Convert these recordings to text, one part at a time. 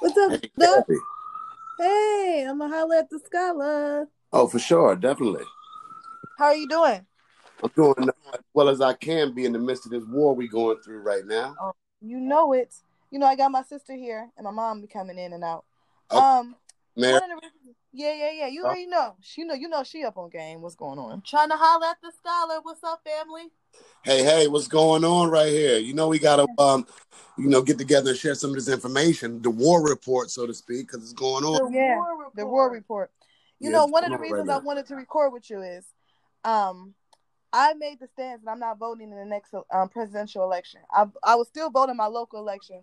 What's up, Hey. Hey, I'm gonna holler at the Scholar. Oh, for sure, definitely. How are you doing? I'm doing as well as I can be in the midst of this war we going through right now. Oh, you know it. You know, I got my sister here and my mom be coming in and out. Oh, Um, one of the yeah, yeah, yeah. You Oh. already know. She know. You know she up on game. What's going on? Trying to holler at the Scholar. What's up, family? hey, hey, what's going on right here? You know, we gotta um, you know, get together and share some of this information, the war report, so to speak, because it's going on. The yeah, war the war report. You Yeah, know, one of the on right reasons I wanted to record with you is, um, I made the stance that I'm not voting in the next um, presidential election. I I will still vote in my local election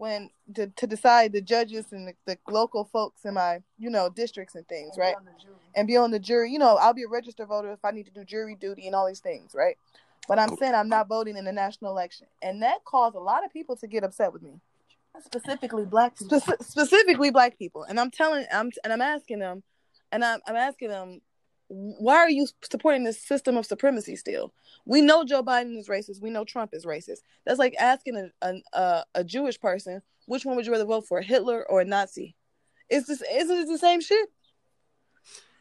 when to, to decide the judges and the, the local folks in my you know districts and things, right? And be on the jury. You know, I'll be a registered voter if I need to do jury duty and all these things, right? But I'm saying I'm not voting in the national election, and that caused a lot of people to get upset with me specifically black people. Speci- specifically black people and i'm telling i'm and i'm asking them and I'm, I'm asking them why are you supporting this system of supremacy still? We know joe biden is racist. We know trump is racist. That's like asking a, a, a, jewish person which one would you rather vote for hitler or a nazi? It's just isn't it the same shit?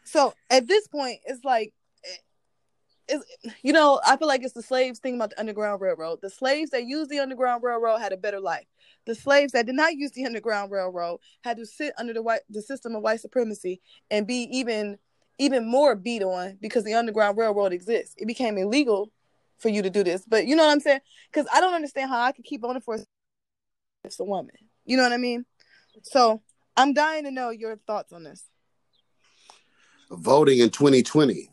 So at this point it's like eh, it's, you know, I feel like it's the slaves thing about the Underground Railroad. The slaves that used the Underground Railroad had a better life. The slaves that did not use the Underground Railroad had to sit under the white the system of white supremacy and be even even more beat on because the Underground Railroad exists. It became illegal for you to do this. But you know what I'm saying? Because I don't understand how I could keep voting for a it's a woman. You know what I mean? So I'm dying to know your thoughts on this. Voting in 2020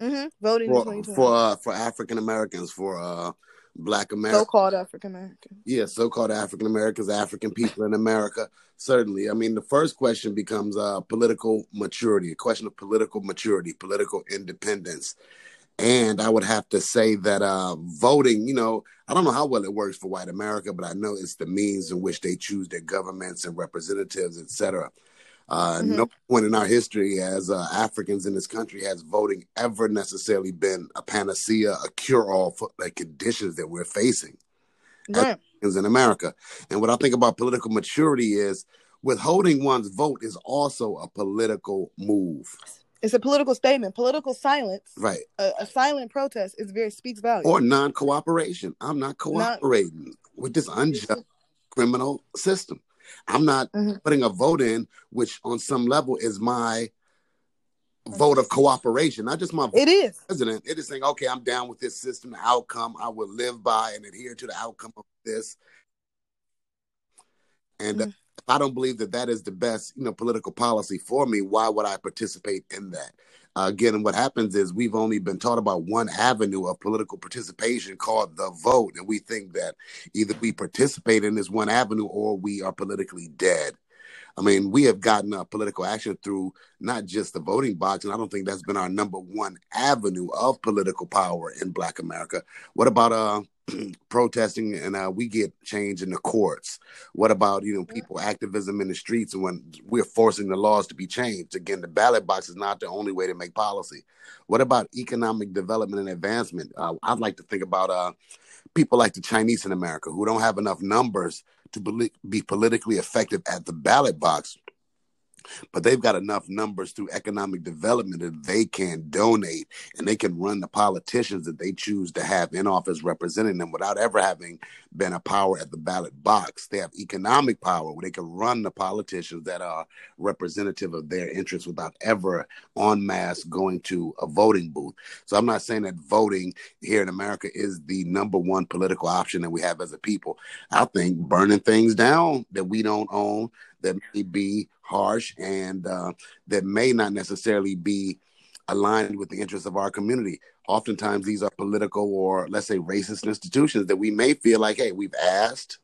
Mm-hmm. Voting in for 2020. for uh, for African Americans, for uh, Black Americans. so-called African American. yeah, so-called African Americans, African people in America. Certainly, I mean, the first question becomes uh, political maturity, a question of political maturity, political independence, and I would have to say that uh, voting. You know, I don't know how well it works for white America, but I know it's the means in which they choose their governments and representatives, etc. Uh, Mhm. No point in our history as uh, Africans in this country has voting ever necessarily been a panacea, a cure-all for the conditions that we're facing Right. is in America. And what I think about political maturity is withholding one's vote is also a political move. It's a political statement. Political silence, Right. a, a silent protest, is very speaks volumes. Or non cooperation. I'm not cooperating with this unjust criminal system. I'm not Mhm. putting a vote in, which on some level is my vote of cooperation, not just my It is. president. It is saying, okay, I'm down with this system, the outcome. I will live by and adhere to the outcome of this. And uh, Mhm. if I don't believe that that is the best, you know, political policy for me, why would I participate in that? Again, what happens is we've only been taught about one avenue of political participation called the vote, and we think that either we participate in this one avenue or we are politically dead. I mean, we have gotten uh, political action through not just the voting box, and I don't think that's been our number one avenue of political power in Black America. What about uh, protesting and uh, we get change in the courts? What about you know people activism in the streets and when we're forcing the laws to be changed? Again, the ballot box is not the only way to make policy. What about economic development and advancement? Uh, I'd like to think about uh, people like the Chinese in America who don't have enough numbers to be politically effective at the ballot box, but they've got enough numbers through economic development that they can donate and they can run the politicians that they choose to have in office representing them without ever having been a power at the ballot box. They have economic power where they can run the politicians that are representative of their interests without ever en masse going to a voting booth. So I'm not saying that voting here in America is the number one political option that we have as a people. I think burning things down that we don't own, that may be harsh, and uh, that may not necessarily be aligned with the interests of our community. Oftentimes, these are political or, let's say, racist institutions that we may feel like, hey, we've asked,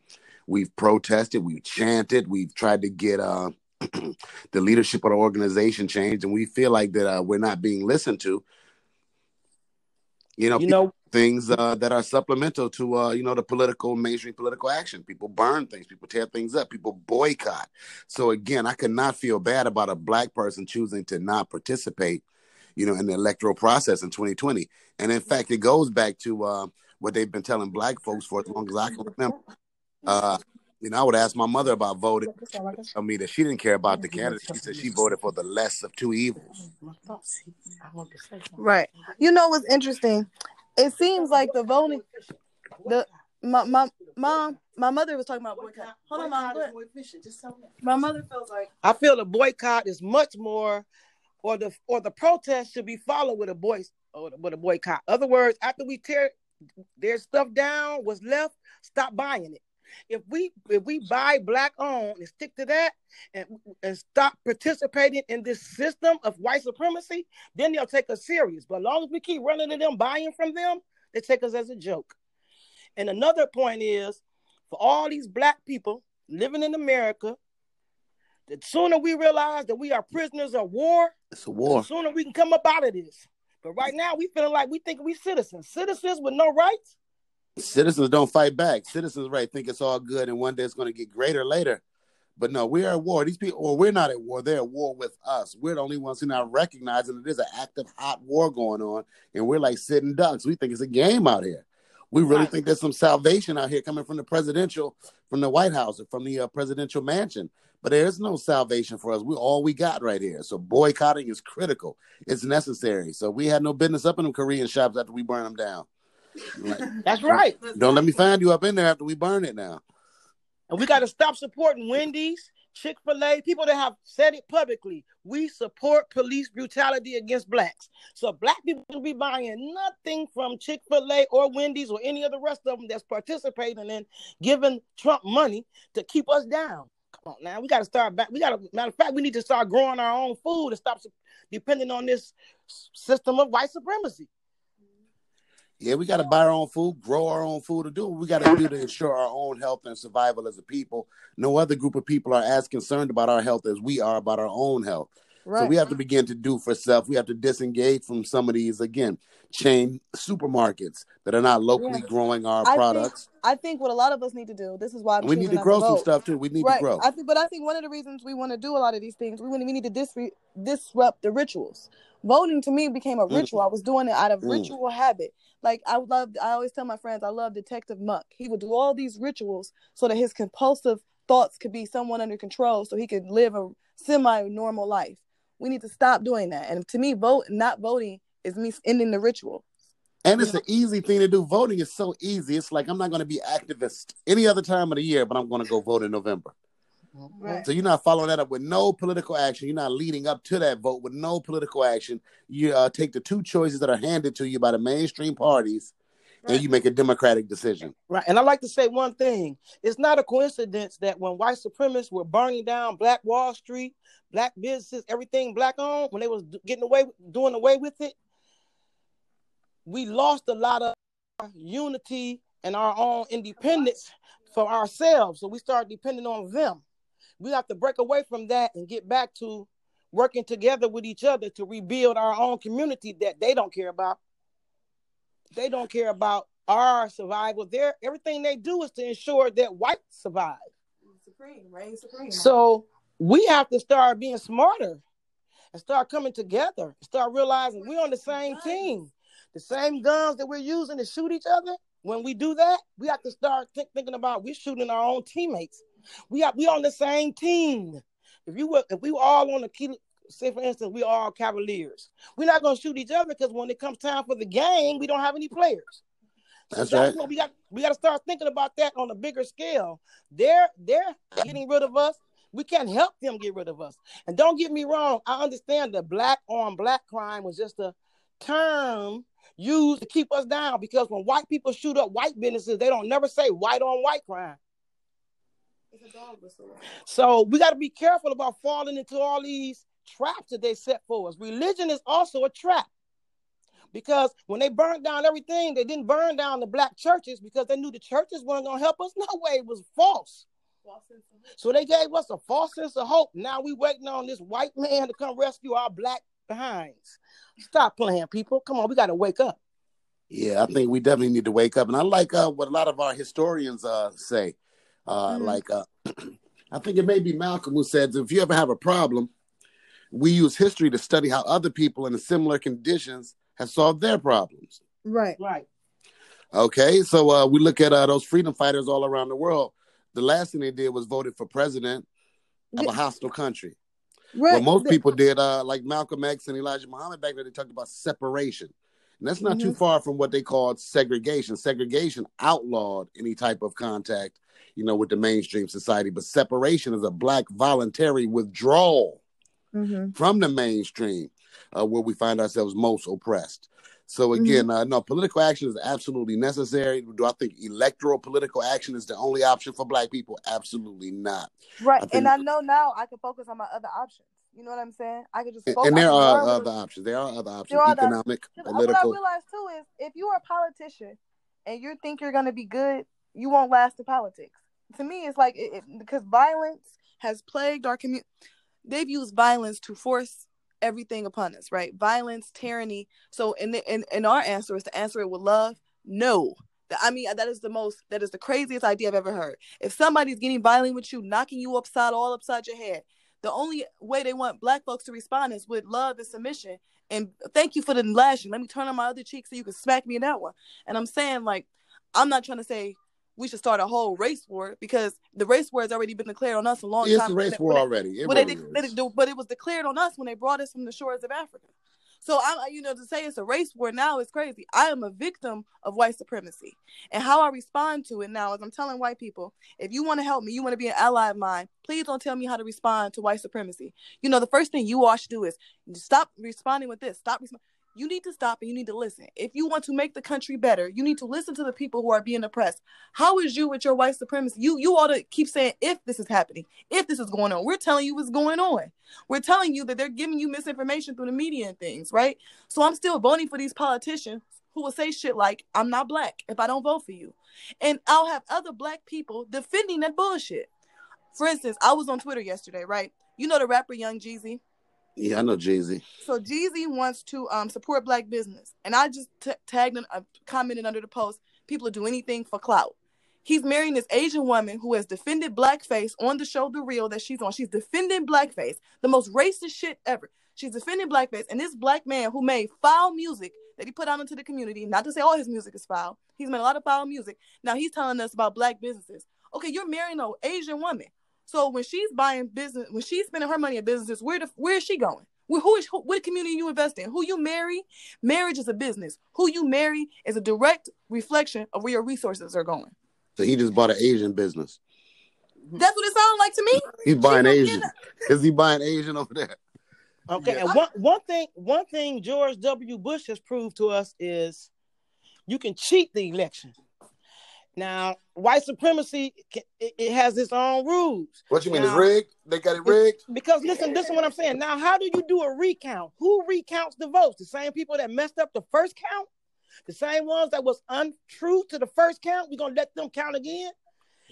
we've protested, we've chanted, we've tried to get uh, the leadership of the organization changed, and we feel like that uh, we're not being listened to. You know, You know, things uh, that are supplemental to uh, you know the political mainstream political action. People burn things, people tear things up, people boycott. So again, I could not feel bad about a black person choosing to not participate, you know, in the electoral process in 2020. And in fact, it goes back to uh, what they've been telling black folks for as long as I can remember. Uh, You know, I would ask my mother about voting. Tell me that she didn't care about the candidate. She said she voted for the less of two evils. Right. You know what's interesting? It seems like the voting, the my my mom, my mother was talking about boycott. Hold on, mom. My mother feels like I feel the boycott is much more, or the or the protest should be followed with a or with a boycott. Other words, after we tear their stuff down, what's left, stop buying it. If we if we buy black owned and stick to that and, and stop participating in this system of white supremacy, then they'll take us serious. But as long as we keep running to them, buying from them, they take us as a joke. And another point is for all these black people living in America, the sooner we realize that we are prisoners of war, It's a war. the sooner we can come up out of this. But right now we feeling like we think we citizens, citizens with no rights. Citizens don't fight back. Citizens, right, think it's all good and one day it's going to get greater later. But no, we are at war. These people, or we're not at war. They're at war with us. We're the only ones who not recognizing that there's an active hot war going on, and we're like sitting ducks. We think it's a game out here. We really Right. think there's some salvation out here coming from the presidential, from the White House, or from the uh, presidential mansion. But there is no salvation for us. We all we got right here. So boycotting is critical. It's necessary. So we had no business up in them Korean shops after we burn them down. Like, That's right. don't let me find you up in there after we burn it now. And we got to stop supporting Wendy's, Chick fil A, people that have said it publicly. We support police brutality against blacks. So black people will be buying nothing from Chick fil A or Wendy's or any of the rest of them that's participating in giving Trump money to keep us down. Come on now. We got to start back. We got to, matter of fact, we need to start growing our own food and stop depending on this system of white supremacy. Yeah, we got to buy our own food, grow our own food, to do what we got to do to ensure our own health and survival as a people. No other group of people are as concerned about our health as we are about our own health. Right. So we have to begin to do for self. We have to disengage from some of these again chain supermarkets that are not locally Yeah. growing our I think- products. I think what a lot of us need to do. This is why I'm we need to grow some stuff too. We need right. to grow. I think, but I think one of the reasons we want to do a lot of these things, we want we need to dis- disrupt the rituals. Voting to me became a Mm. ritual. I was doing it out of Mm. ritual habit. Like I love, I always tell my friends, I love Detective Monk. He would do all these rituals so that his compulsive thoughts could be someone under control, so he could live a semi-normal life. We need to stop doing that. And to me, vote not voting is me ending the ritual. And it's an easy thing to do. Voting is so easy. It's like I'm not going to be activist any other time of the year, but I'm going to go vote in November. Right. So you're not following that up with no political action. You're not leading up to that vote with no political action. You uh, take the two choices that are handed to you by the mainstream parties, Right. and you make a democratic decision. Right. And I like to say one thing. It's not a coincidence that when white supremacists were burning down Black Wall Street, black businesses, everything black owned, when they was getting away, doing away with it, we lost a lot of unity and our own independence for ourselves. So we started depending on them. We have to break away from that and get back to working together with each other to rebuild our own community that they don't care about. They don't care about our survival. Their everything they do is to ensure that whites survive. Supreme, reign supreme. So we have to start being smarter and start coming together. Start realizing we're on the same team. The same guns that we're using to shoot each other. When we do that, we have to start think, thinking about we're shooting our own teammates. We are we on the same team. If you were if we were all on the say for instance, we are all Cavaliers. We're not gonna shoot each other because when it comes time for the game, we don't have any players. So That's that's right. what we got. We got to start thinking about that on a bigger scale. They're they're getting rid of us. We can't help them get rid of us. And don't get me wrong. I understand that black on black crime was just a term used to keep us down because when white people shoot up white businesses, they don't never say white on white crime. So we got to be careful about falling into all these traps that they set for us. Religion is also a trap. Because when they burned down everything, they didn't burn down the black churches because they knew the churches weren't going to help us. No way, it was false. So they gave us a false sense of hope. Now we waiting on this white man to come rescue our black behinds. Stop playing, people. Come on, we got to wake up. Yeah, I think we definitely need to wake up. And I like uh, what a lot of our historians uh, say. Uh, Mhm. Like, uh, I think it may be Malcolm who says, if you ever have a problem, we use history to study how other people in similar conditions have solved their problems. Right. Right. Okay, so uh, we look at uh, those freedom fighters all around the world. the last thing they did was voted for president of a hostile country. Right. Well, most people did, uh, like Malcolm X and Elijah Muhammad back then, they talked about separation. And that's not too Mhm. far from what they called segregation. Segregation outlawed any type of contact, you know, with the mainstream society. But separation is a black voluntary withdrawal Mhm. from the mainstream, uh, where we find ourselves most oppressed. So again, uh, no, political action is absolutely necessary. Do I think electoral political action is the only option for black people? Absolutely not. Right. I think- and I know now I can focus on my other options. You know what I'm saying? I can just And, focus. and there are with other options. There are other options. Are other- Economic, Because What I political. realized too is if you are a politician and you think you're going to be good, you won't last in politics. To me, it's like it, it- because violence has plagued our community. They've used violence to force everything upon us, right? Violence, tyranny. So, in the, in in our answer is to answer it with love. No, I mean that is the most that is the craziest idea I've ever heard. If somebody's getting violent with you, knocking you upside all upside your head, the only way they want black folks to respond is with love and submission and thank you for the lashing. Let me turn on my other cheek so you can smack me in that one. And I'm saying, like, I'm not trying to say we should start a whole race war because the race war has already been declared on us a long It's time. a race war they- already. It really they, is. they, but it was declared on us when they brought us from the shores of Africa. So I, you know, to say it's a race war now is crazy. I am a victim of white supremacy, and how I respond to it now is I'm telling white people, if you want to help me, you want to be an ally of mine, please don't tell me how to respond to white supremacy. You know, the first thing you all should do is stop responding with this. Stop. Resp- you need to stop and you need to listen. If you want to make the country better, you need to listen to the people who are being oppressed. How is you with your white supremacy? You you ought to keep saying if this is happening, if this is going on. We're telling you what's going on. We're telling you that they're giving you misinformation through the media and things, right? So I'm still voting for these politicians who will say shit like, I'm not black if I don't vote for you. And I'll have other black people defending that bullshit. For instance, I was on Twitter yesterday, right? You know the rapper Young Jeezy? Yeah, I know Z. So Jeezy wants to um, support black business, and I just t- tagged and uh, commented under the post. People do anything for clout. He's marrying this Asian woman who has defended blackface on the show The Real that she's on. She's defending blackface, the most racist shit ever. She's defending blackface, and this black man who made foul music that he put out into the community. Not to say all his music is foul. He's made a lot of foul music. Now he's telling us about black businesses. Okay, you're marrying an Asian woman. So when she's buying business, when she's spending her money in businesses, where the, where is she going? Where, who is who, what community you invest in? Who you marry? Marriage is a business. Who you marry is a direct reflection of where your resources are going. So he just bought an Asian business. That's what it sounds like to me. He's buying not Asian. getting Is he buying Asian over there? Okay, Yeah. and one one thing one thing George W. Bush has proved to us is you can cheat the election. Now, white supremacy it, has its own rules What you mean? It's rigged? They got it rigged? because listen, listen what I'm saying. Now, how do you do a recount? Who recounts the votes? The same people that messed up the first count, the same ones that was untrue to the first count. We're gonna let them count again,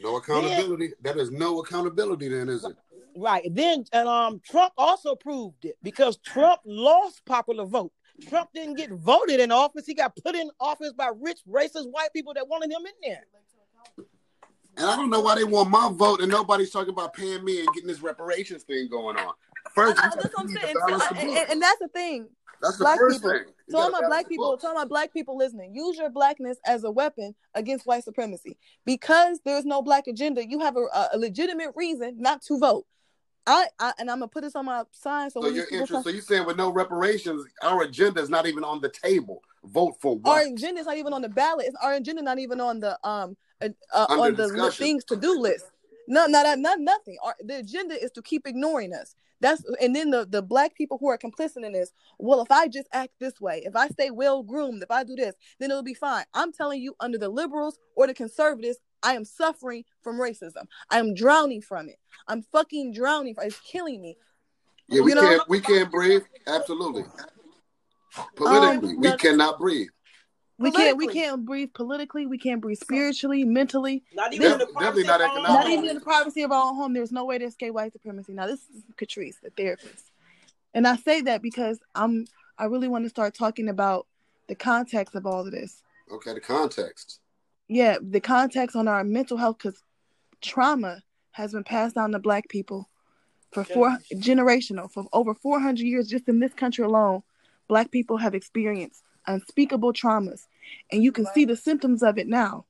No accountability. That is no accountability then, is it? right? Then, and um, Trump also proved it because Trump lost popular vote. Trump didn't get voted in office. He got put in office by rich, racist white people that wanted him in there. And I don't know why they want my vote and nobody's talking about paying me and getting this reparations thing going on. First, I- that's what I'm saying. So, and, and- and that's the thing. That's the black first people. thing. You So all gotta my black people, books. to all my black people listening, use your blackness as a weapon against white supremacy. Because there's no black agenda, you have a, a legitimate reason not to vote. I, I and I'm gonna put this on my sign. So, So when your these people interest, so you saying with no reparations, our agenda is not even on the table. Vote for what? our agenda is not even on the ballot. It's our agenda not even on the um uh, uh, on the discussion. things to do list. No, not not, not nothing. Our, the agenda is to keep ignoring us. That's and then the the black people who are complicit in this. Well, if I just act this way, if I stay well groomed, if I do this, then it'll be fine. I'm telling you, under the liberals or the conservatives, I am suffering from racism. I am drowning from it. I'm fucking drowning. From, it's killing me. Yeah, we you know- can't. We can't breathe. Absolutely. Politically, um, we the- cannot breathe. We can't. We can't breathe politically. We can't breathe spiritually, mentally. Not even in the Definitely not privacy of our own economic. Not even in the privacy of our own home. There's no way to escape white supremacy. Now, this is Catrice, the therapist, and I say that because I'm. I really want to start talking about the context of all of this. Okay, the context. Yeah, the context on our mental health, because trauma has been passed down to Black people for four generational for over 400 years. Just in this country alone, Black people have experienced unspeakable traumas, and you can see the symptoms of it now.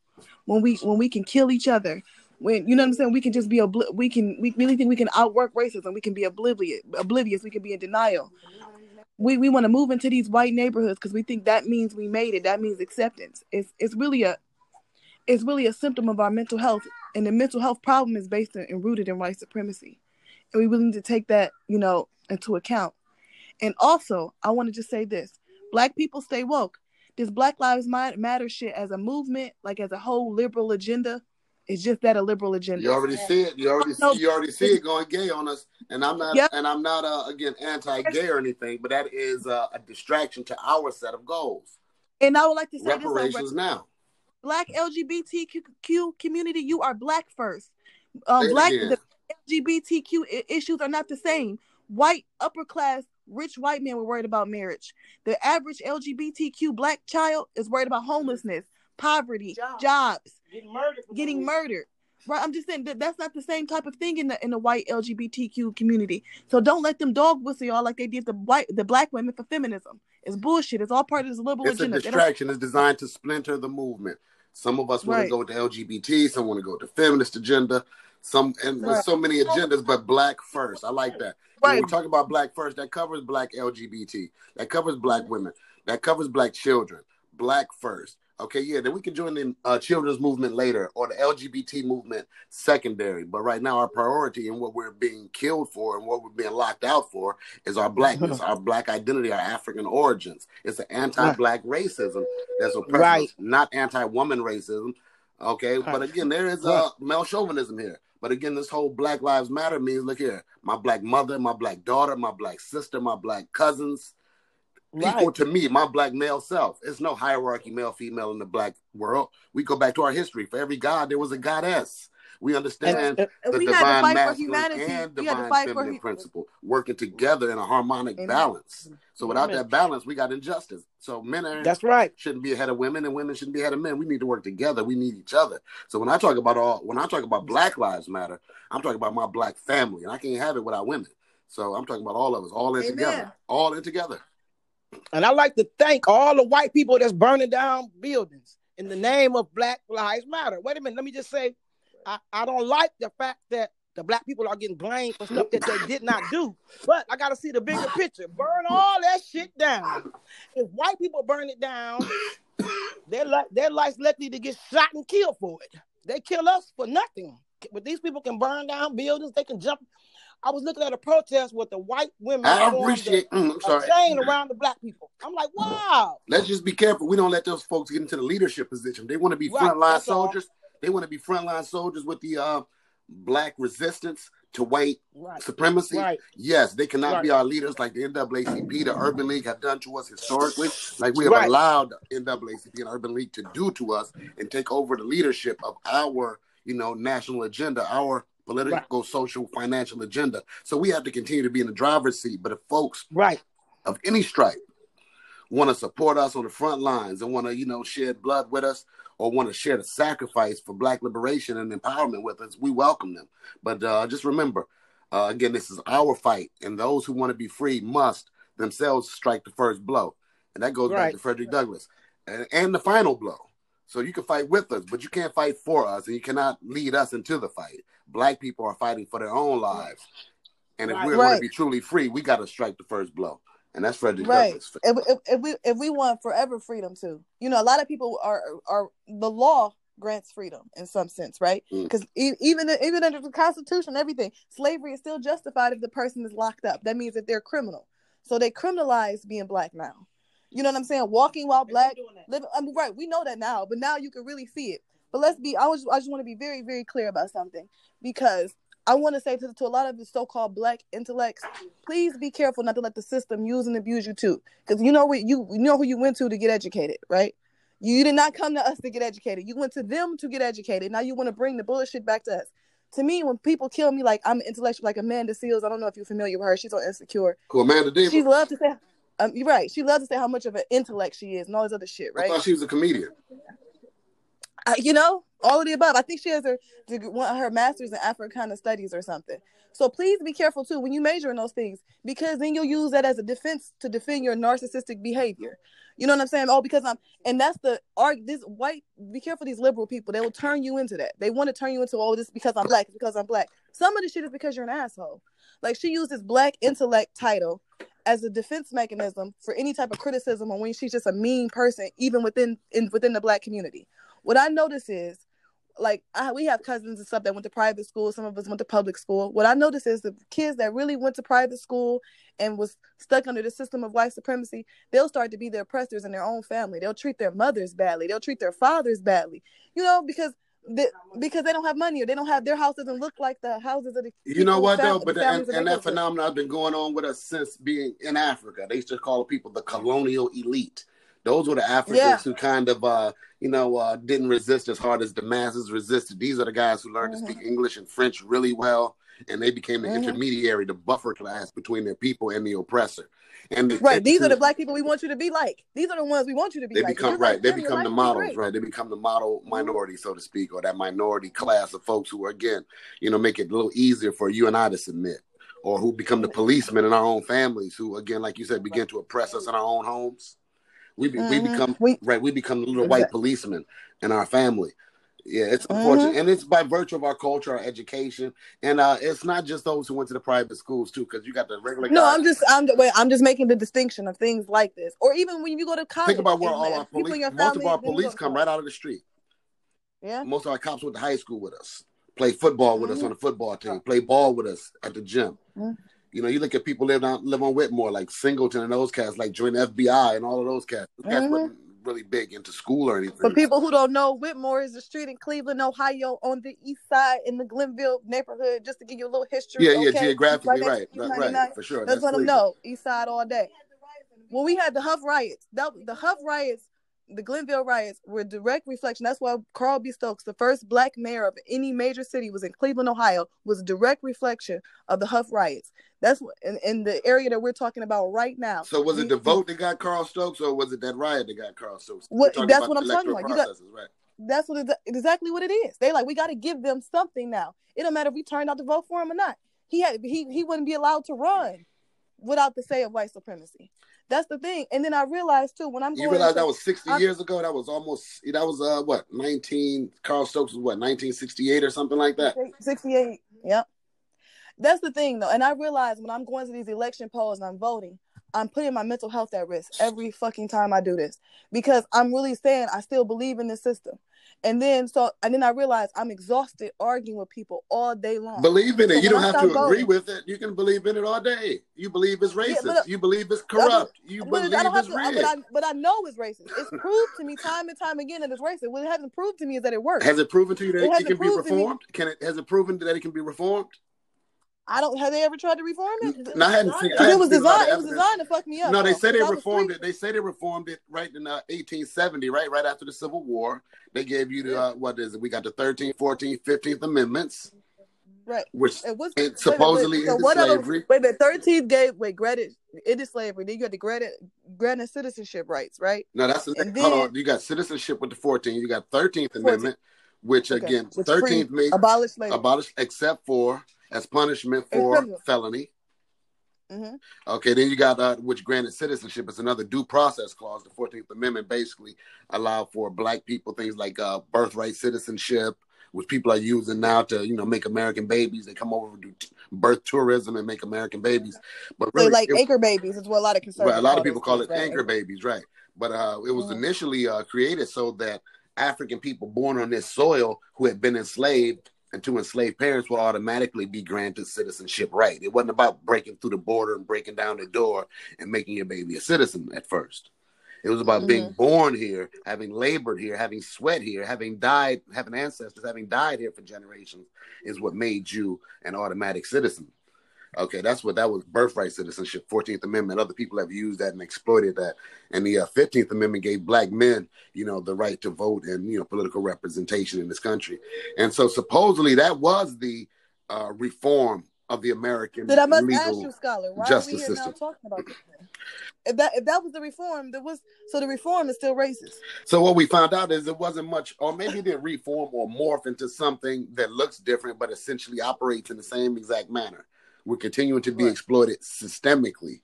When we when we can kill each other, when you know what I'm saying, we can just be obli- we can we really think we can outwork racism. We can be oblivious, oblivious. We can be in denial. We we want to move into these white neighborhoods because we think that means we made it. That means acceptance. It's it's really a it's really a symptom of our mental health, and the mental health problem is based in, and rooted in white supremacy, and we really need to take that you know into account. And also, I want to just say this: Black people stay woke. This Black Lives Matter shit as a movement, like as a whole liberal agenda, it's just that a liberal agenda. You already see it. You already see, you already see it going gay on us. And I'm not yep. and I'm not uh, again anti-gay or anything, but that is uh, a distraction to our set of goals. And I would like to say reparations this, now. Black LGBTQ community, you are black first. Um, black the LGBTQ issues are not the same. White upper class rich white men were worried about marriage. The average LGBTQ black child is worried about homelessness, poverty, jobs, jobs getting murdered. Getting murdered. Right, I'm just saying that that's not the same type of thing in the in the white LGBTQ community. So don't let them dog whistle y'all like they did the white the black women for feminism. It's bullshit. It's all part of this liberal it's agenda. It's a distraction. It's designed to splinter the movement. Some of us want right. to go with the LGBT. Some want to go with the feminist agenda. Some and right. so many agendas, but black first. I like that. Right. When we talk about black first, that covers black LGBT. That covers black women. That covers black children. Black first. Okay, yeah, then we can join the uh, children's movement later or the LGBT movement secondary. But right now, our priority and what we're being killed for and what we're being locked out for is our blackness, our black identity, our African origins. It's an anti-black racism that's oppressive, right. not anti-woman racism. Okay, but again, there is a uh, male chauvinism here. But again, this whole Black Lives Matter means look here, my black mother, my black daughter, my black sister, my black cousins, equal right. to me, my black male self. There's no hierarchy, male, female in the black world. We go back to our history. For every god, there was a goddess. We understand and, and the we divine masculine and divine feminine for... principle working together in a harmonic Amen. balance. So without Amen. that balance, we got injustice. So men are that's right shouldn't be ahead of women, and women shouldn't be ahead of men. We need to work together. We need each other. So when I talk about all, when I talk about Black Lives Matter, I'm talking about my black family, and I can't have it without women. So I'm talking about all of us, all in Amen. together, all in together. And I like to thank all the white people that's burning down buildings in the name of Black Lives Matter. Wait a minute, let me just say, I, I don't like the fact that the black people are getting blamed for stuff that they did not do. But I gotta see the bigger picture. Burn all that shit down. If white people burn it down, they're like they're likely to get shot and killed for it. They kill us for nothing. But these people can burn down buildings, they can jump I was looking at a protest with the white women. I appreciate. mm, I'm sorry. Chain around the black people. I'm like, wow. Let's just be careful. We don't let those folks get into the leadership position. They want to be right, frontline soldiers. All. They want to be frontline soldiers with the uh, black resistance to white right. supremacy. Right. Yes, they cannot be our leaders like the NAACP, the Urban League have done to us historically, like we have allowed NAACP and Urban League to do to us and take over the leadership of our, you know, national agenda, our political, right. social, financial agenda. So we have to continue to be in the driver's seat. But if folks right of any stripe want to support us on the front lines and want to, you know, shed blood with us or want to share the sacrifice for black liberation and empowerment with us, we welcome them. But uh, just remember, uh, again, this is our fight, and those who want to be free must themselves strike the first blow. And that goes right. back to Frederick Douglass. And, and the final blow. So you can fight with us, but you can't fight for us, and you cannot lead us into the fight. Black people are fighting for their own lives, and if right. we're right. going to be truly free, we got to strike the first blow, and that's Frederick right. Douglass. If, if, if, we if we want forever freedom too, you know, a lot of people are are the law grants freedom in some sense, right? Because mm. even even under the Constitution, everything, slavery is still justified if the person is locked up. That means that they're criminal. So they criminalize being black now. You know what I'm saying? Walking while black, living. I mean, right? We know that now, but now you can really see it. But let's be. I was. I just want to be very, very clear about something because I want to say to, to a lot of the so-called black intellects, please be careful not to let the system use and abuse you too. Because you know what you you know who you went to to get educated, right? You did not come to us to get educated. You went to them to get educated. Now you want to bring the bullshit back to us. To me, when people kill me like I'm intellectual, like Amanda Seales. I don't know if you're familiar with her. She's on Insecure. Cool, Amanda Davis. She loves to say um, you're right. She loves to say how much of an intellect she is and all this other shit, right? I thought she was a comedian. I, you know, all of the above. I think she has her her master's in Africana studies or something. So please be careful too when you major in those things because then you'll use that as a defense to defend your narcissistic behavior. You know what I'm saying? Oh, because I'm, and that's the arg. This white, be careful. These liberal people, they will turn you into that. They want to turn you into oh, this because I'm black, because I'm black. Some of the shit is because you're an asshole. Like she used this black intellect title as a defense mechanism for any type of criticism or when she's just a mean person, even within in within the black community. What I notice is like I, we have cousins and stuff that went to private school. Some of us went to public school. What I notice is the kids that really went to private school and was stuck under the system of white supremacy, they'll start to be the oppressors in their own family. They'll treat their mothers badly. They'll treat their fathers badly. You know, because they, because they don't have money or they don't have their house doesn't look like the houses of the you know what though but and, and that phenomenon has been going on with us since being in africa they used to call people the colonial elite those were the africans yeah. who kind of uh you know, uh, didn't resist as hard as the masses resisted. These are the guys who learned mm-hmm. to speak English and French really well, and they became the mm-hmm. intermediary, the buffer class between their people and the oppressor. And the, right, these are the black people we want you to be like. These are the ones we want you to be. They like. become right. Like, they become the models, right? They become the model mm-hmm. minority, so to speak, or that minority class of folks who, are, again, you know, make it a little easier for you and I to submit, or who become the policemen in our own families, who, again, like you said, begin to oppress us in our own homes. We be, mm-hmm. we become we, right. We become little white policemen in our family. Yeah, it's unfortunate, mm-hmm. and it's by virtue of our culture, our education, and uh, it's not just those who went to the private schools too, because you got the regular. No, guys. I'm just I'm wait, I'm just making the distinction of things like this, or even when you go to college. Think about where all our police, most of our police come right out of the street. Yeah, most of our cops went to high school with us, play football with mm-hmm. us on the football team, play ball with us at the gym. Mm-hmm. You know, you look at people live on live on Whitmore, like Singleton and those cats, like join FBI and all of those cats. Those cats mm-hmm. Really big into school or anything. For people who don't know, Whitmore is a street in Cleveland, Ohio, on the east side in the Glenville neighborhood. Just to give you a little history. Yeah, yeah, geographically, right, right, right, for sure. That's let them know. East side all day. When we had the Hough riots, that the Hough riots the Glenville riots were direct reflection. That's why Carl B. Stokes, the first black mayor of any major city, was in Cleveland, Ohio, was a direct reflection of the Hough riots. That's in, in the area that we're talking about right now. So was it the vote that got Carl Stokes, or was it that riot that got Carl Stokes? What, that's what I'm talking about. You got, right? That's what exactly what it is. They like we got to give them something now. It don't matter if we turned out to vote for him or not. He had he he wouldn't be allowed to run without the say of white supremacy. That's the thing. And then I realized too when I'm you realize that was 60 I'm, years ago. That was almost that was uh what 19. Carl Stokes was what 1968 or something like that. 68. Yep. That's the thing though, and I realize when I'm going to these election polls and I'm voting, I'm putting my mental health at risk every fucking time I do this because I'm really saying I still believe in the system. And then so and then I realized I'm exhausted arguing with people all day long. Believe in it. So you don't have to agree with it. You can believe in it all day. You believe it's racist. Yeah, but, you believe it's corrupt. You believe it's rigged. But I, but I know it's racist. It's proved to me time and time again that it's racist. What it hasn't proved to me is that it works. Has it proven to you that it, it can be reformed? Can it has it proven that it can be reformed? I don't. Have they ever tried to reform it? No, I hadn't seen. I it was designed. It was designed to fuck me up. No, they said they reformed it. They say they reformed it right in uh, 1870, right, right after the Civil War. They gave you the uh, what is it? We got the 13th, 14th, 15th Amendments. Right. Which it was it supposedly wait, wait, so slavery. wait, the 13th gave wait granted it is slavery. Then you got the granted granted citizenship rights, right? No, that's the and hold on. You got citizenship with the 14th. You got 13th 14th. Amendment, which okay. again, 13th made abolished slavery. Abolished except for as punishment for felony. Mm-hmm. Okay, then you got uh, which granted citizenship. It's another due process clause. The Fourteenth Amendment basically allowed for black people things like uh, birthright citizenship, which people are using now to you know make American babies. They come over do t- birth tourism and make American babies. But really, so like it, anchor babies is what a lot of conservatives. a lot of people call it right? anchor babies, right? But uh, it was mm-hmm. initially uh, created so that African people born on this soil who had been enslaved and to enslaved parents will automatically be granted citizenship right. It wasn't about breaking through the border and breaking down the door and making your baby a citizen at first. It was about mm-hmm. being born here, having labored here, having sweat here, having died, having ancestors, having died here for generations, is what made you an automatic citizen. Okay, that's what that was birthright citizenship, 14th Amendment. Other people have used that and exploited that. And the uh, 15th Amendment gave black men, you know, the right to vote and, you know, political representation in this country. And so supposedly that was the uh, reform of the American Then I must legal ask you, scholar, why are justice we here now system. talking about this? If that if that was the reform, there was so the reform is still racist. So what we found out is it wasn't much, or maybe it did reform or morph into something that looks different, but essentially operates in the same exact manner. We're continuing to be Right. exploited systemically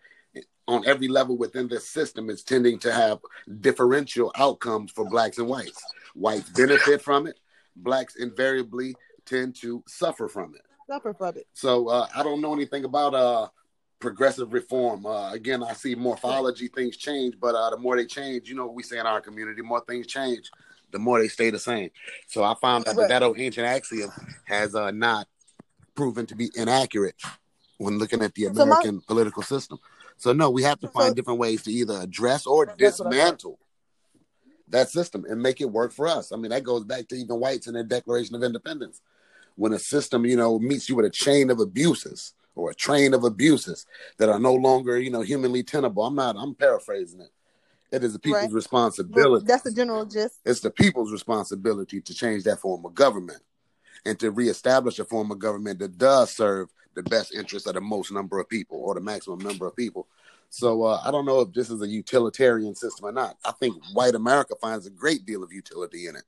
on every level within this system. It's tending to have differential outcomes for blacks and whites. Whites benefit from it. Blacks invariably tend to suffer from it. Suffer from it. So uh, I don't know anything about uh, progressive reform. Uh, again, I see morphology things change, but uh, the more they change, you know, what we say in our community, more things change, the more they stay the same. So I found out Right. that that old ancient axiom has uh, not proven to be inaccurate when looking at the So my- American political system. So no, we have to find So- different ways to either address or That's what I thought. dismantle that system and make it work for us. I mean, that goes back to even whites in their Declaration of Independence. When a system, you know, meets you with a chain of abuses or a train of abuses that are no longer, you know, humanly tenable. I'm not. I'm paraphrasing it. It is the people's Right. responsibility. That's the general gist. It's the people's responsibility to change that form of government and to reestablish a form of government that does serve the best interest of the most number of people or the maximum number of people. So uh, I don't know if this is a utilitarian system or not. I think white America finds a great deal of utility in it.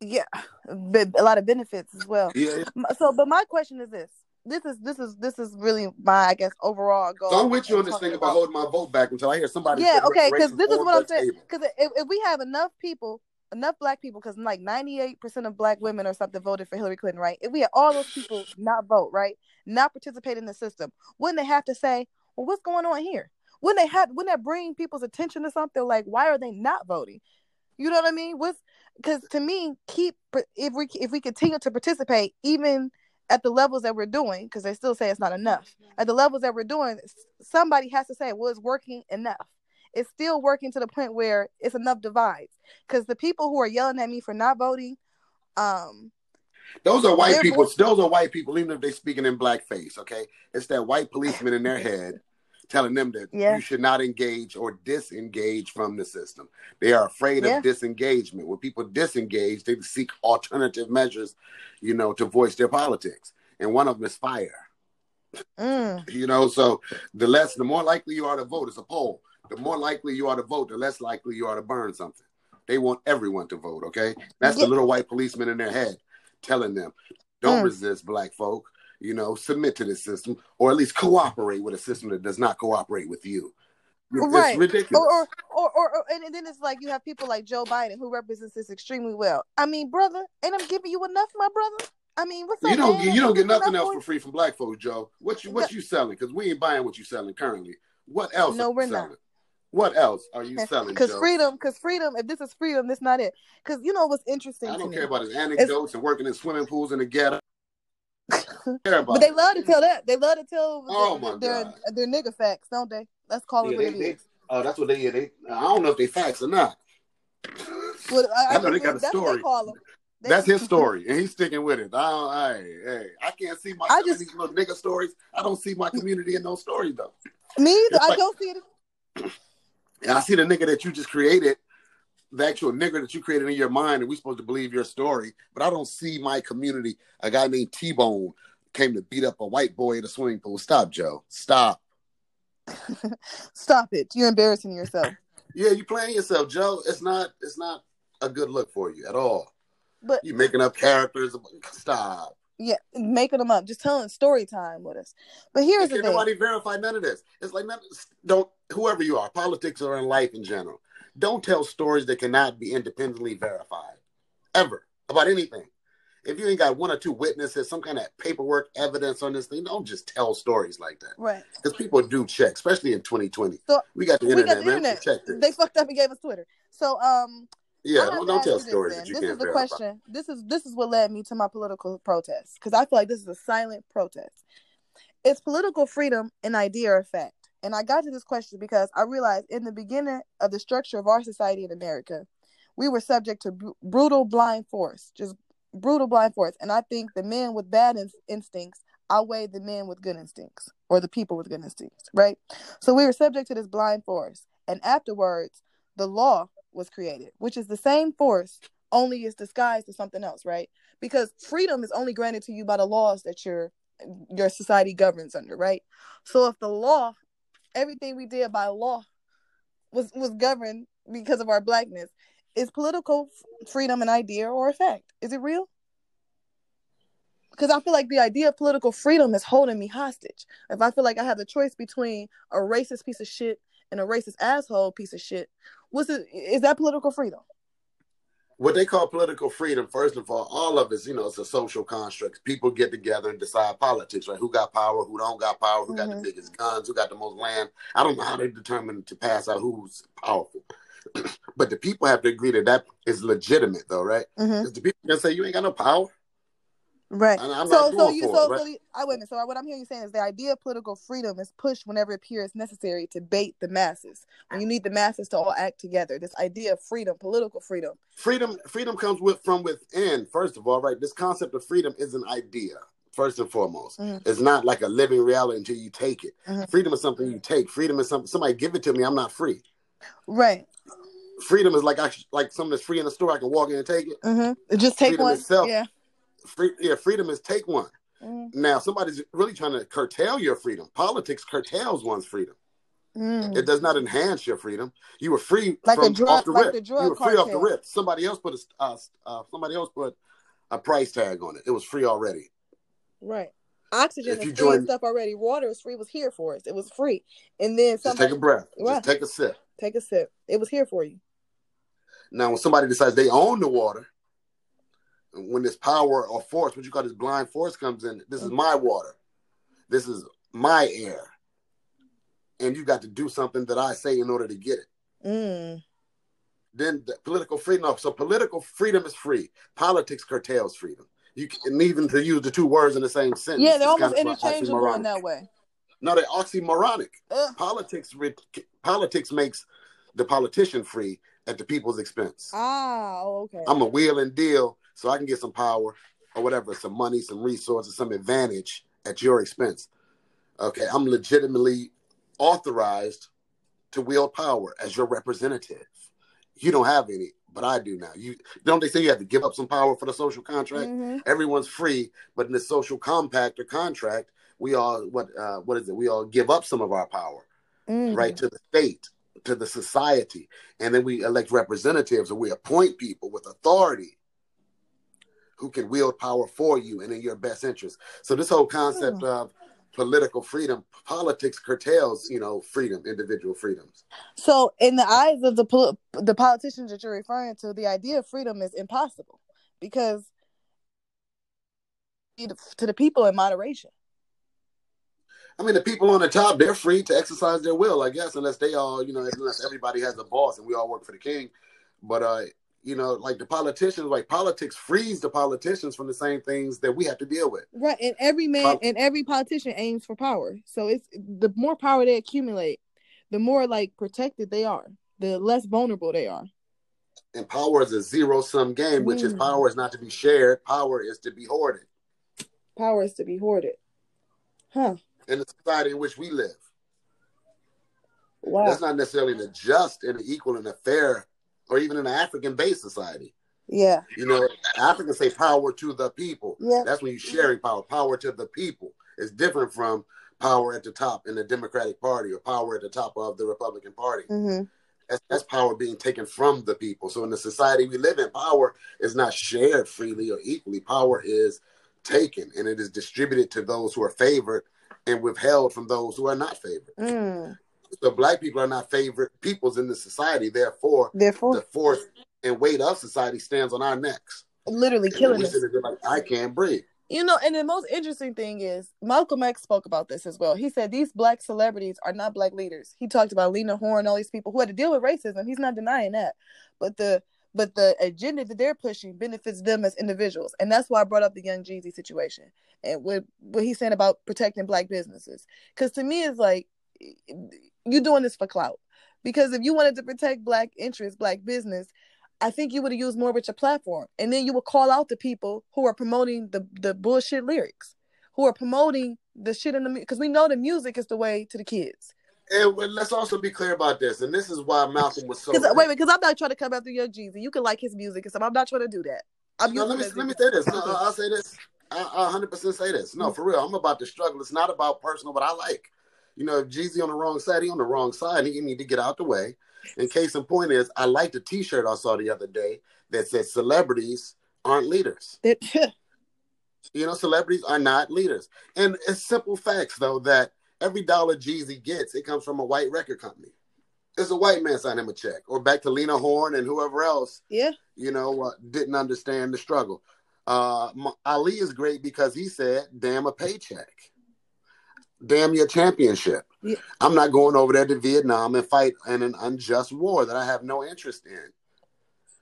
Yeah, but a lot of benefits as well. Yeah, yeah. So, but my question is this: this is this is this is really my I guess overall goal. So I'm with you on this thing about holding my vote back until I hear somebody. Yeah, okay, because this is what I'm saying. Because if, if we have enough people, enough black people, because like 98 percent of black women or something voted for Hillary Clinton, right? If we had all those people not vote, right, not participate in the system, wouldn't they have to say, well, what's going on here? Wouldn't they have? Wouldn't that bring people's attention to something like why are they not voting? You know what I mean? What's because to me, keep if we if we continue to participate, even at the levels that we're doing, because they still say it's not enough. At the levels that we're doing, somebody has to say, well, it's working enough. It's still working to the point where it's enough divides. Because the people who are yelling at me for not voting, um, Those are white people. voice- Those are white people, even if they're speaking in blackface. Okay, it's that white policeman in their head telling them that Yeah. you should not engage or disengage from the system. They are afraid Yeah. of disengagement. When people disengage, they seek alternative measures, you know, to voice their politics. And one of them is fire. mm, You know, so the less, the more likely you are to vote. It's a poll. The more likely you are to vote, the less likely you are to burn something. They want everyone to vote. Okay, that's Yeah. the little white policeman in their head telling them, "Don't Mm. resist, black folk. You know, submit to this system, or at least cooperate with a system that does not cooperate with you." It's Right. ridiculous. or, or, or, or, and then it's like you have people like Joe Biden who represents this extremely well. I mean, brother, and I'm giving you enough, my brother. I mean, what's up? you don't man? get you don't get nothing else for free from black folks, Joe. What you what you selling? Because we ain't buying what you selling currently. What else? No, are we're not. What else are you selling, Because freedom, because freedom, if this is freedom, this not it. Because you know what's interesting I don't me. care about his anecdotes and working in swimming pools in the ghetto. I don't care about But they love to tell that. They love to tell Oh, their, my their, God. their nigga facts, don't they? Let's call it what they, it they, is. oh, that's what they, yeah, they. I don't know if they facts or not. Well, I, I know they got a story. they call them. They- That's his story, and he's sticking with it. I hey, hey, I can't see myself I just- these little nigga stories. I don't see my community in those stories though. Me either. It's I don't see it. And I see the nigga that you just created, the actual nigga that you created in your mind, and we supposed to believe your story. But I don't see my community. A guy named T Bone came to beat up a white boy at a swimming pool. Stop, Joe. Stop. Stop it. You're embarrassing yourself. Yeah, you're playing yourself, Joe. It's not. It's not a good look for you at all. But you're making up characters. Stop. yeah, making them up, just telling story time with us. But here's the thing. nobody verify none of this. It's like don't whoever you are, politics or in life in general. Don't tell stories that cannot be independently verified ever about anything. If you ain't got one or two witnesses, some kind of paperwork evidence on this thing, don't just tell stories like that. Right. Because people do check, especially in 2020. So, we got the internet, got the man. internet. Check this. They fucked up and gave us Twitter. So um yeah, don't, don't tell this stories that you This can't is the question. This is this is what led me to my political protest because I feel like this is a silent protest. Is political freedom an idea or a fact? And I got to this question because I realized in the beginning of the structure of our society in America, we were subject to br- brutal blind force, just brutal blind force. And I think the men with bad in- instincts outweigh the men with good instincts or the people with good instincts, right? So we were subject to this blind force. And afterwards, the law was created, which is the same force, only is disguised as something else, right? Because freedom is only granted to you by the laws that you're your society governs under, right? So if the law, everything we did by law was was governed because of our blackness, is political freedom an idea or a fact? Is it real? Because I feel like the idea of political freedom is holding me hostage. If I feel like I have the choice between a racist piece of shit and a racist asshole piece of shit, what's it? Is that political freedom? What they call political freedom, first of all, all of it's, you know, it's a social construct. People get together and decide politics, right? Who got power, who don't got power, who got Mhm. the biggest guns, who got the most land. I don't know how they determine to pass out who's powerful. but the people have to agree that that is legitimate, though, right? Mm-hmm. Because the people can say you ain't got no power. Right. And I'm so, so you, so, it, right? so the, I wait a minute. So what I'm hearing you saying is the idea of political freedom is pushed whenever it appears necessary to bait the masses. When you need the masses to all act together, this idea of freedom, political freedom. freedom freedom comes with from within first of all right this concept of freedom is an idea first and foremost Mhm. it's not like a living reality until you take it Mhm. freedom is something you take freedom is something somebody give it to me i'm not free Right. freedom is like I like something that's free in the store i can walk in and take it Mm-hmm. Just take Freedom one. itself. Yeah. Free yeah freedom is take one Mm. now somebody's really trying to curtail your freedom politics curtails one's freedom Mm. it does not enhance your freedom you were free Like a from drug- off the like rip the drug you were free off the rip somebody else put a uh, uh, somebody else put a price tag on it it was free already Right. Oxygen If is you free and join- stuff already. Water was free. Was here for us. It was free. And then Just take a breath. Right. Just take a sip. take a sip. It was here for you. Now, when somebody decides they own the water, when this power or force, what you call this blind force, comes in, this is my water. This is my air. And you got to do something that I say in order to get it. Mm. Then the political freedom. So political freedom is free. Politics curtails freedom. You can, even to use the two words in the same sentence. Yeah, they're almost kind of interchangeable in that way. No, they're oxymoronic. Ugh. Politics, re- politics makes the politician free at the people's expense. Ah, oh, okay. I'm a wheel and deal so I can get some power or whatever, some money, some resources, some advantage at your expense. Okay, I'm legitimately authorized to wield power as your representative. You don't have any, but I do now. You don't they say you have to give up some power for the social contract? Mhm. Everyone's free, but in the social compact or contract, we all what uh, what is it? We all give up some of our power Mm. right to the state to the society and then we elect representatives or we appoint people with authority who can wield power for you and in your best interest. So this whole concept of political freedom politics curtails you know freedom individual freedoms. So, in the eyes of the pol- the politicians that you're referring to, the idea of freedom is impossible because to the people in moderation. i mean the people on the top they're free to exercise their will i guess unless they all you know unless everybody has a boss and we all work for the king. But uh you know like the politicians like politics frees the politicians from the same things that we have to deal with Right, and every man Pol- and every politician aims for power. So it's the more power they accumulate, the more like protected they are, the less vulnerable they are. and power is a zero sum game, which is Mm. power is not to be shared, power is to be hoarded Power is to be hoarded. Huh. in the society in which we live. Wow. That's not necessarily a just and an equal and a fair or even in an African based society. Yeah. You know, Africans say power to the people. Yeah. That's when you're sharing power. Power to the people is different from power at the top in the Democratic Party or power at the top of the Republican Party. hmm That's, that's power being taken from the people. So in the society we live in, power is not shared freely or equally. Power is taken and it is distributed to those who are favored and withheld from those who are not favored. Mm. So black people are not favorite peoples in the society. Therefore, Therefore, the force and weight of society stands on our necks. literally And killing we us. like, I can't breathe. You know, and the most interesting thing is Malcolm X spoke about this as well. He said these black celebrities are not black leaders. He talked about Lena Horne, all these people who had to deal with racism. He's not denying that, but the but the agenda that they're pushing benefits them as individuals, and that's why I brought up the Young Jeezy situation and what what he's saying about protecting black businesses. Because to me, it's like you doing this for clout. Because if you wanted to protect black interests, black business, I think you would have used more with your platform, and then you would call out the people who are promoting the the bullshit lyrics, who are promoting the shit in the because we know the music is the way to the kids. And let's also be clear about this. And this is why Malcolm was so. Wait, wait, because I'm not trying to come after Young Jeezy. You can like his music and stuff. I'm not trying to do that. I'm No, let me let me say this. No, I'll say this. I, I 100% say this. No, mm-hmm. for real. I'm about the struggle. It's not about personal, but I like. You know, if Jeezy on the wrong side, he on the wrong side. He need to get out the way. And case in point is, I like the T-shirt I saw the other day that said "Celebrities aren't leaders." You know, celebrities are not leaders. And it's simple facts though that every dollar Jeezy gets, it comes from a white record company. It's a white man signing him a check, or back to Lena Horne and whoever else yeah, you know, uh, didn't understand the struggle. Uh, Ali is great because he said, "Damn a paycheck, damn your championship." Yeah. I'm not going over there to Vietnam and fight in an unjust war that I have no interest in.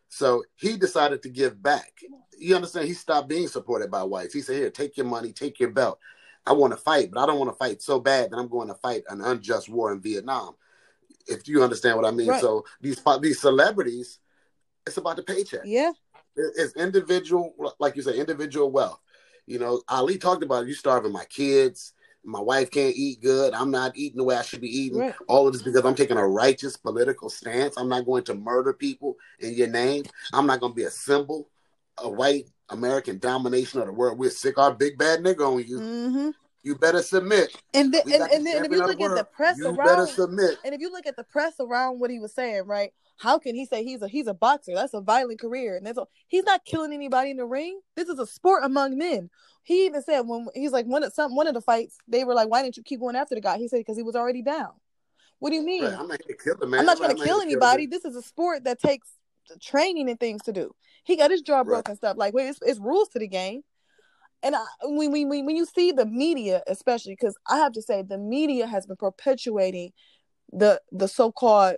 So he decided to give back. You understand? He stopped being supported by whites. He said, "Here, take your money, take your belt. I want to fight, but I don't want to fight so bad that I'm going to fight an unjust war in Vietnam." If you understand what I mean. Right. So these these celebrities, it's about the paycheck yeah, it's individual, like you say, individual wealth. You know, Ali talked about you starving my kids. My wife can't eat good. I'm not eating the way I should be eating. Right. All of this because I'm taking a righteous political stance. I'm not going to murder people in your name. I'm not going to be a symbol of white American domination of the world. We're sick our big bad nigga on you. hmm You better submit. and then We and, and if you look the at the world. press You better around, submit. and if you look at the press around what he was saying, right? How can he say he's a he's a boxer? That's a violent career, and that's a, he's not killing anybody in the ring. This is a sport among men. He even said when he's like one of some one of the fights, they were like, "Why didn't you keep going after the guy?" He said because he was already down. What do you mean? Right, I'm not to kill man. I'm not trying to kill anybody. This is a sport that takes training and things to do. He got his jaw broken and stuff. Like, wait, it's, it's rules to the game. And I, when, when, when when you see the media, especially, because I have to say, the media has been perpetuating the the so called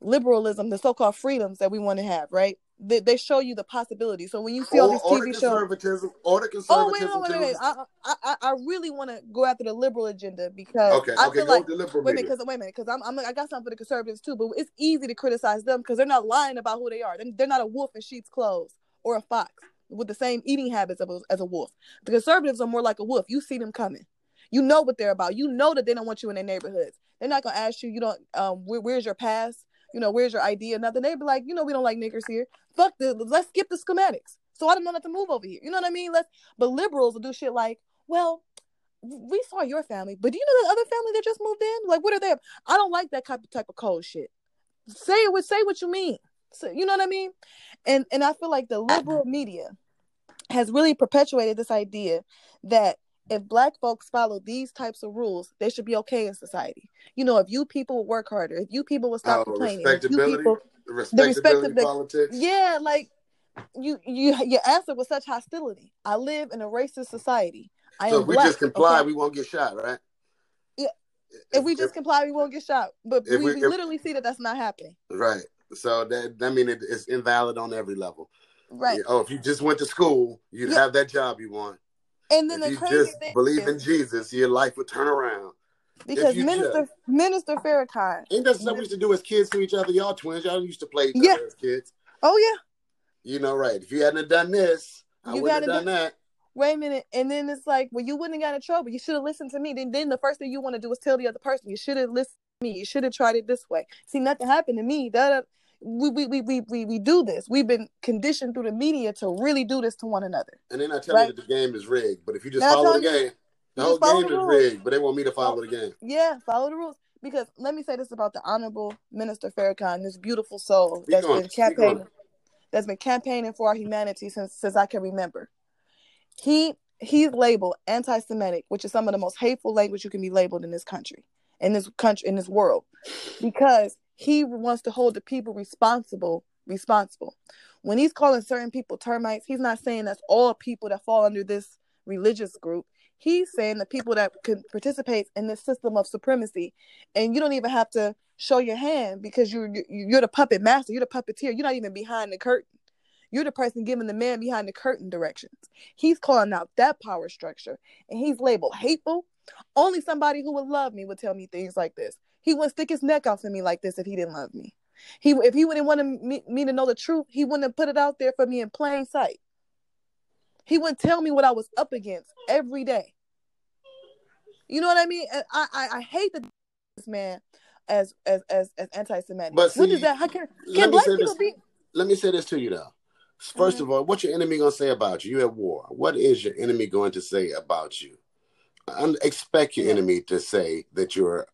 liberalism, the so called freedoms that we want to have, right? They, they show you the possibilities. So when you see all these or the TV shows, conservatism, all the oh wait, conservatism wait, wait, wait. I, I, I I really want to go after the liberal agenda because Okay, I okay, feel go like the liberal Wait a minute, because wait a minute, because I'm, I'm I got something for the conservatives too, but it's easy to criticize them because they're not lying about who they are. They're, they're not a wolf in sheep's clothes or a fox with the same eating habits of a, as a wolf. The conservatives are more like a wolf. You see them coming. You know what they're about. You know that they don't want you in their neighborhoods. They're not gonna ask you. You don't. Um, where, where's your pass? You know, where's your ID or nothing? They'd be like, you know, we don't like niggers here. Fuck the. Let's skip the schematics. So I don't know not to move over here. You know what I mean? Let's. But liberals will do shit like, well, we saw your family, but do you know the other family that just moved in? Like, what are they? I don't like that type of type of cold shit. Say it with say what you mean. So, you know what I mean? And and I feel like the liberal media has really perpetuated this idea that if black folks follow these types of rules, they should be okay in society. You know, if you people would work harder, if you people would stop Oh, complaining, if you respectability, people, the respectability respectability- politics. yeah, like you you you answer with such hostility. I live in a racist society. I so if we black, just comply, okay? we won't get shot, right? Yeah. if we just comply, we won't get shot. But we, we- we if- literally see that that's not happening. right. So that that mean it, it's invalid on every level. Right. Yeah, Oh, if you just went to school, you'd Yeah. have that job you want. And then if the you crazy just thing believe is, in Jesus, your life would turn around. because Minister Minister Farrakhan. Ain't that something we used to do as kids to each other? Y'all twins, y'all used to play each Yeah. other as kids. Oh yeah. You know, right? If you hadn't done this, I You wouldn't have done that. Wait a minute. And then it's like, well, you wouldn't have got in trouble. You should have listened to me. Then then the first thing you want to do is tell the other person, you should have listened to me. You should have tried it this way. See, nothing happened to me. That we we, we we we we do this. We've been conditioned through the media to really do this to one another. And then I tell you Right. that the game is rigged. But if you just Now follow the you, game, the whole game the is rigged. But they want me to follow the game. Yeah, follow the rules. Because let me say this about the Honorable Minister Farrakhan, this beautiful soul Speak that's on been it. Speak on campaigning, that's been campaigning for our humanity since since I can remember. He he's labeled anti-Semitic, which is some of the most hateful language you can be labeled in this country, in this country, in this world, because he wants to hold the people responsible responsible. When he's calling certain people termites, he's not saying that's all people that fall under this religious group. He's saying the people that can participate in this system of supremacy, and you don't even have to show your hand because you're you're you're the puppet master, you're the puppeteer, you're not even behind the curtain. You're the person giving the man behind the curtain directions. He's calling out that power structure, and he's labeled hateful. Only somebody who would love me would tell me things like this. He wouldn't stick his neck out for me like this if he didn't love me. He if he wouldn't want me, me to know the truth, he wouldn't have put it out there for me in plain sight. He wouldn't tell me what I was up against every day. You know what I mean? And I I, I hate that this man as as as as anti-Semitic. But what see, is that? How can let can me black say people this. be? Let me say this to you though. 1st mm-hmm. of all, what's your enemy going to say about you? You're at war. What is your enemy going to say about you? Un- expect your enemy to say that you're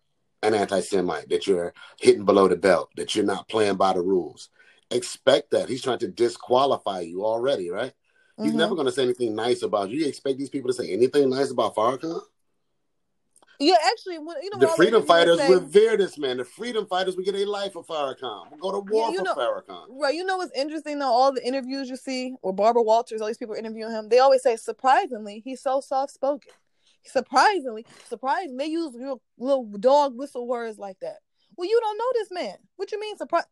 an anti-Semite, that you're hitting below the belt, that you're not playing by the rules. Expect that. He's trying to disqualify you already, right? He's Mhm. never going to say anything nice about you. You expect these people to say anything nice about Farrakhan? Yeah, actually, when- you know, The freedom fighters say- revere this man. The freedom fighters would get a life for Farrakhan. We'll go to war Yeah, you for know- Farrakhan. Right, you know what's interesting though? All the interviews you see, or Barbara Walters, all these people interviewing him, they always say, surprisingly, he's so soft spoken. Surprisingly, surprising, they use real little dog whistle words like that. Well, you don't know this man. What you mean, surprise?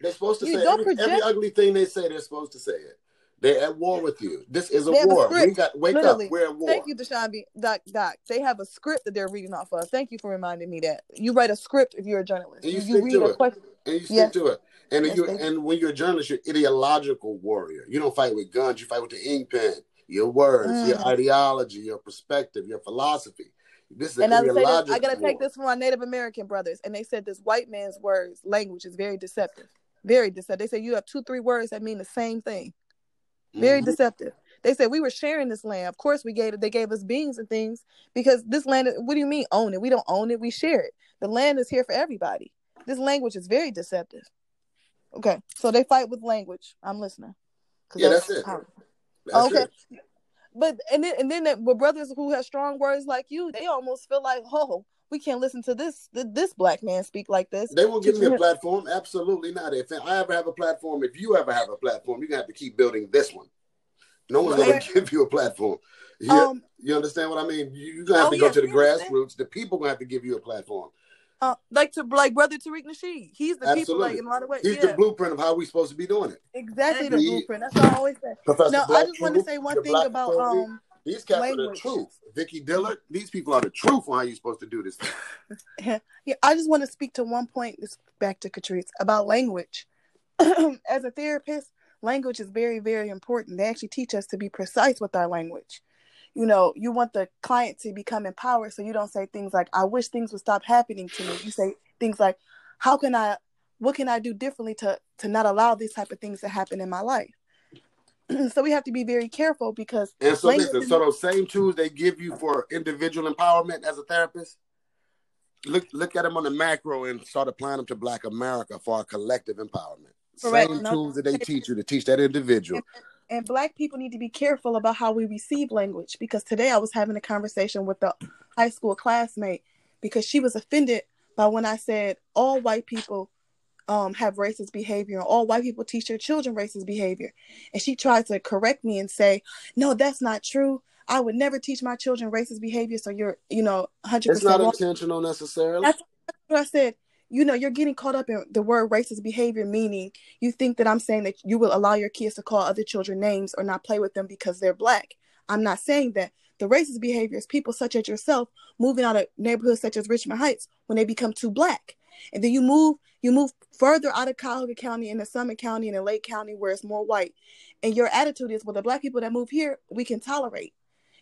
They're supposed to You say don't every, every ugly thing they say. They're supposed to say it. They're at war with you. This is a They have a war. we got wake literally. up. We're at war. Thank you, Deshaun Doc. Doc. They have a script that they're reading off of. Thank you for reminding me that you write a script if you're a journalist. And you you stick read to a it. question. and you stick Yes. to it. And Yes, you and when you're a journalist, you're ideological warrior. You don't fight with guns. You fight with the ink pen. Your words, your Mhm. ideology, your perspective, your philosophy. This is And I this, I gotta take this from my Native American brothers, and they said this white man's words language is very deceptive, very deceptive. They say you have two, three words that mean the same thing. Very Mhm. deceptive. They said we were sharing this land. Of course, we gave it. They gave us beings and things because this land. is- What do you mean own it? We don't own it. We share it. The land is here for everybody. This language is very deceptive. Okay, so they fight with language. I'm listening. Yeah, that's it. powerful. That's okay. it. But and then and then that, with brothers who have strong words like you, they almost feel like, oh, we can't listen to this this black man speak like this. They won't give me a platform. Absolutely not. If I ever have a platform, if you ever have a platform, you're gonna have to keep building this one. No one's Right. gonna give you a platform. You, Um, you understand what I mean? You, you're gonna have Oh, to go yes, to the grassroots. The people gonna have to give you a platform. Uh, like to like brother Tariq Nasheed, he's the people like in a lot of ways. He's yeah, the blueprint of how we're supposed to be doing it. exactly the He- blueprint. That's what I always say. Professor Now, I just want to say one thing Black about Authority, um. these cats are the language. truth. Vicky Dillard, these people are the truth on how you're supposed to do this. thing. Yeah, I just want to speak to one point. This back to Catrice about language. As a therapist, language is very, very important. They actually teach us to be precise with our language. You know, you want the client to become empowered, so you don't say things like, "I wish things would stop happening to me." You say things like, "How can I? What can I do differently to to not allow these type of things to happen in my life?" so we have to be very careful because And so listen, is- so those same tools they give you for individual empowerment as a therapist, look look at them on the macro and start applying them to Black America for our collective empowerment. Correct. Same No. tools that they teach you to teach that individual. And black people need to be careful about how we receive language because today I was having a conversation with a high school classmate because she was offended by when I said all white people um, have racist behavior and all white people teach their children racist behavior. And she tried to correct me and say, no, that's not true. I would never teach my children racist behavior. So you're, you know, 100% It's not wrong. intentional necessarily. That's what I said. You know, you're getting caught up in the word racist behavior, meaning you think that I'm saying that you will allow your kids to call other children names or not play with them because they're black. I'm not saying that. The racist behavior is people such as yourself moving out of neighborhoods such as Richmond Heights when they become too black. And then you move you move further out of Cuyahoga County into Summit County and in Lake County where it's more white. And your attitude is, well, the black people that move here, we can tolerate.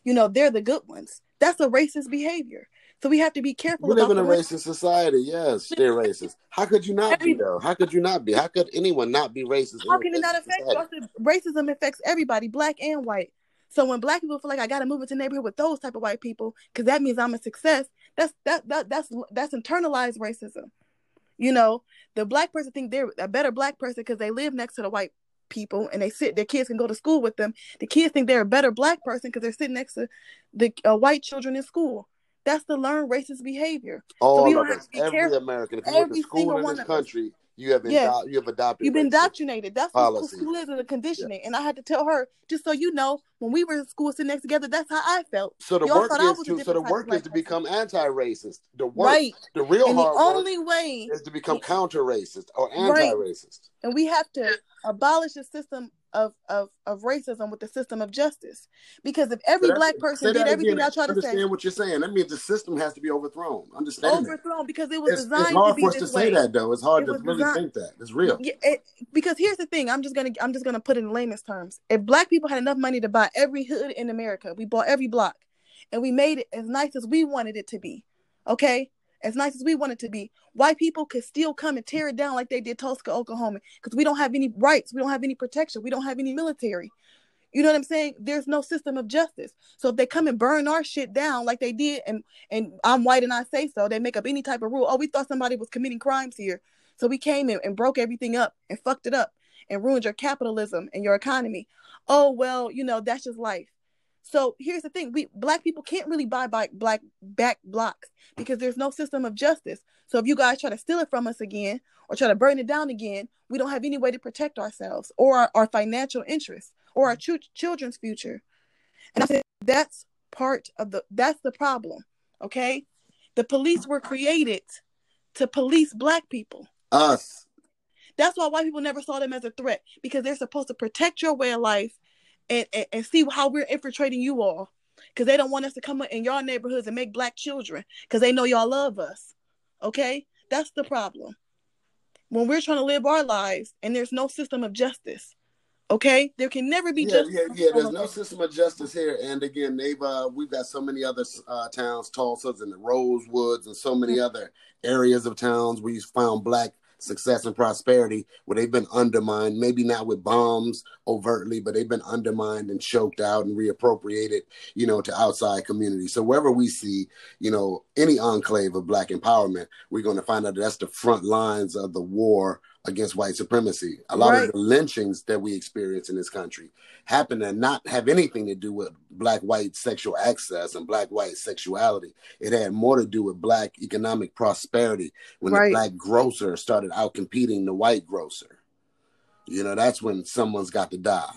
You know, they're the good ones. That's a racist behavior. So we have to be careful We live in a racist society. Yes, they're racist. How could you not be though? How could you not be? How could anyone not be racist? How can it not affect society? Racism affects everybody, black and white. So when black people feel like I got to move into a neighborhood with those type of white people because that means I'm a success, that's that that that's that's internalized racism. You know, the black person think they're a better black person because they live next to the white people and they sit. Their kids can go to school with them. The kids think they're a better black person because they're sitting next to the uh, white children in school. That's the learned racist behavior. All we of don't have us, to be every careful. American. If you went Every to school in one this country, you have Yeah. you have adopted. You've been indoctrinated. That's what policies. school is, a conditioning. And I had to tell her, just so you know, when we were in school sitting next together, that's how I felt. So the Y'all work is to so the work is to person. become anti-racist. The work, Right. the real And the hard work only way, is to become counter-racist or anti-racist. and we have to abolish the system of, of, of racism with the system of justice. Because if every So black person did everything. I try to say understand say, what you're saying. That means the system has to be overthrown. Understand that. overthrown because it was It's, designed it's hard to be for us to way. say that though. It's hard It to really designed- think that. It's real. Yeah, it, because here's the thing. I'm just gonna I'm just gonna put it in layman's terms. If black people had enough money to buy every hood in America, we bought every block, and we made it as nice as we wanted it to be. Okay, as nice as we want it to be, white people could still come and tear it down like they did Tulsa, Oklahoma, because we don't have any rights, we don't have any protection, we don't have any military. You know what I'm saying? There's no system of justice. So if they come and burn our shit down like they did, and and I'm white and I say so, they make up any type of rule. Oh, we thought somebody was committing crimes here, so we came in and broke everything up and fucked it up and ruined your capitalism and your economy. Oh well, you know that's just life. So here's the thing: we black people can't really buy back black back blocks because there's no system of justice. So if you guys try to steal it from us again or try to burn it down again, we don't have any way to protect ourselves or our, our financial interests or our ch- children's future. And I said that's part of the that's the problem. Okay, the police were created to police black people. Us. That's why white people never saw them as a threat because they're supposed to protect your way of life and, and, and see how we're infiltrating you all because they don't want us to come in your neighborhoods and make black children because they know y'all love us. Okay, that's the problem. When we're trying to live our lives and there's no system of justice, okay, there can never be Yeah, justice. yeah, yeah. There's no system of justice here, and again, they've uh, we've got so many other uh, towns, Tulsa's and the Rosewoods, and so many other areas of towns where you found black success and prosperity where they've been undermined. Maybe not with bombs overtly, but they've been undermined and choked out and reappropriated, you know, to outside communities. So wherever we see, you know, any enclave of black empowerment, we're going to find out that that's the front lines of the war against white supremacy. A lot Right. of the lynchings that we experience in this country happen to not have anything to do with black white sexual access and black white sexuality. It had more to do with black economic prosperity when Right. the black grocer started out competing the white grocer. You know, that's when someone's got to die,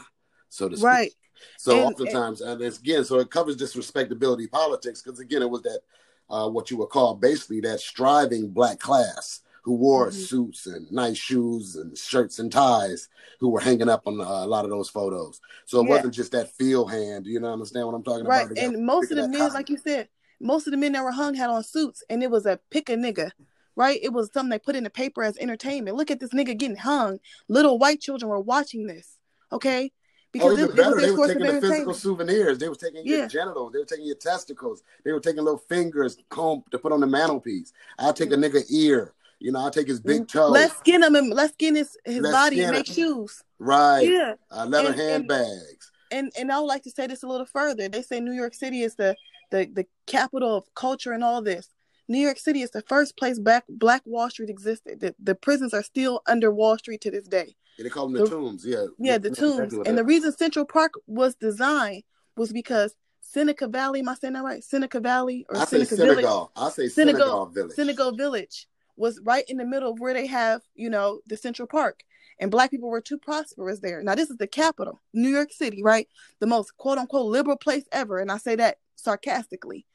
so to speak. Right. So And- oftentimes, and it's again, so it covers disrespectability politics because again, it was that uh, what you would call basically that striving black class who wore Mhm. suits and nice shoes and shirts and ties who were hanging up on uh, a lot of those photos. So it Yeah. wasn't just that field hand. You know, I understand what I'm talking Right. about? Right. And most of the men, that like you said, most of the men that were hung had on suits and it was a pick a nigga. Right? It was something they put in the paper as entertainment. Look at this nigga getting hung. Little white children were watching this. Okay? Oh, Because even it, it better, was they were taking the physical souvenirs. They were taking your genitals. They were taking your testicles. They were taking little fingers comb to put on the mantelpiece. I'll take a nigga ear. You know, I'll take his big toe. Mm-hmm. Let's skin him and let's skin his, his Let's body and make him. shoes. right. Yeah. Uh, leather And- and- handbags. and and I would like to say this a little further. They say New York City is the the the capital of culture and all this. New York City is the first place back Black Wall Street existed. The, the prisons are still under Wall Street to this day. Yeah, they call them the The- tombs. Yeah. Yeah, the tombs. exactly And that- the reason Central Park was designed was because Seneca Valley, am I saying that right? Seneca Valley or I say Seneca Village? Senegal. I say Senegal- Senegal Village. Senegal Village was right in the middle of where they have, you know, the Central Park. And black people were too prosperous there. Now, this is the capital, New York City, right? The most quote unquote liberal place ever. And I say that sarcastically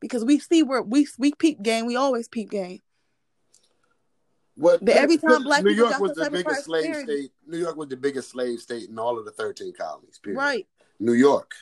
because we see where we we peep game, we always peep game. What every time black New York was the biggest slave state. New York was the biggest slave state in all of the 13 colonies. Period. Right. New York.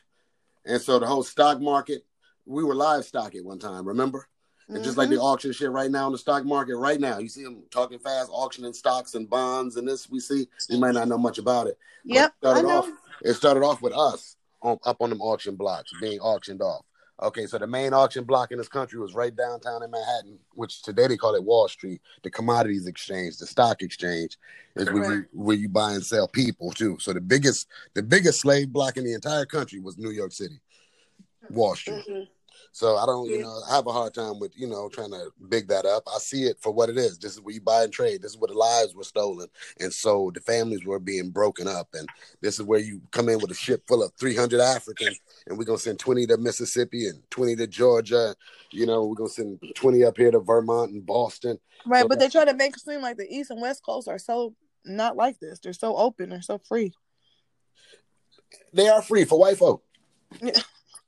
And so the whole stock market, we were livestock at one time, remember? And just like Mhm. they auction shit right now in the stock market, right now, you see them talking fast, auctioning stocks and bonds and this we see. You might not know much about it. Yep. It I started know. off, it started off with us on, up on them auction blocks being auctioned off. Okay, so the main auction block in this country was right downtown in Manhattan, which today they call it Wall Street, the commodities exchange, the stock exchange, is where you, where you buy and sell people too. So the biggest the biggest slave block in the entire country was New York City, Wall Street. Mhm. So I don't, you know, I have a hard time with, you know, trying to big that up. I see it for what it is. This is where you buy and trade. This is where the lives were stolen and sold. The families were being broken up. And this is where you come in with a ship full of 300 Africans and we're going to send 20 to Mississippi and 20 to Georgia. You know, we're going to send 20 up here to Vermont and Boston. Right. So But they try to make it seem like the East and West Coast are so not like this. They're so open. They're so free. They are free for white folk. Yeah.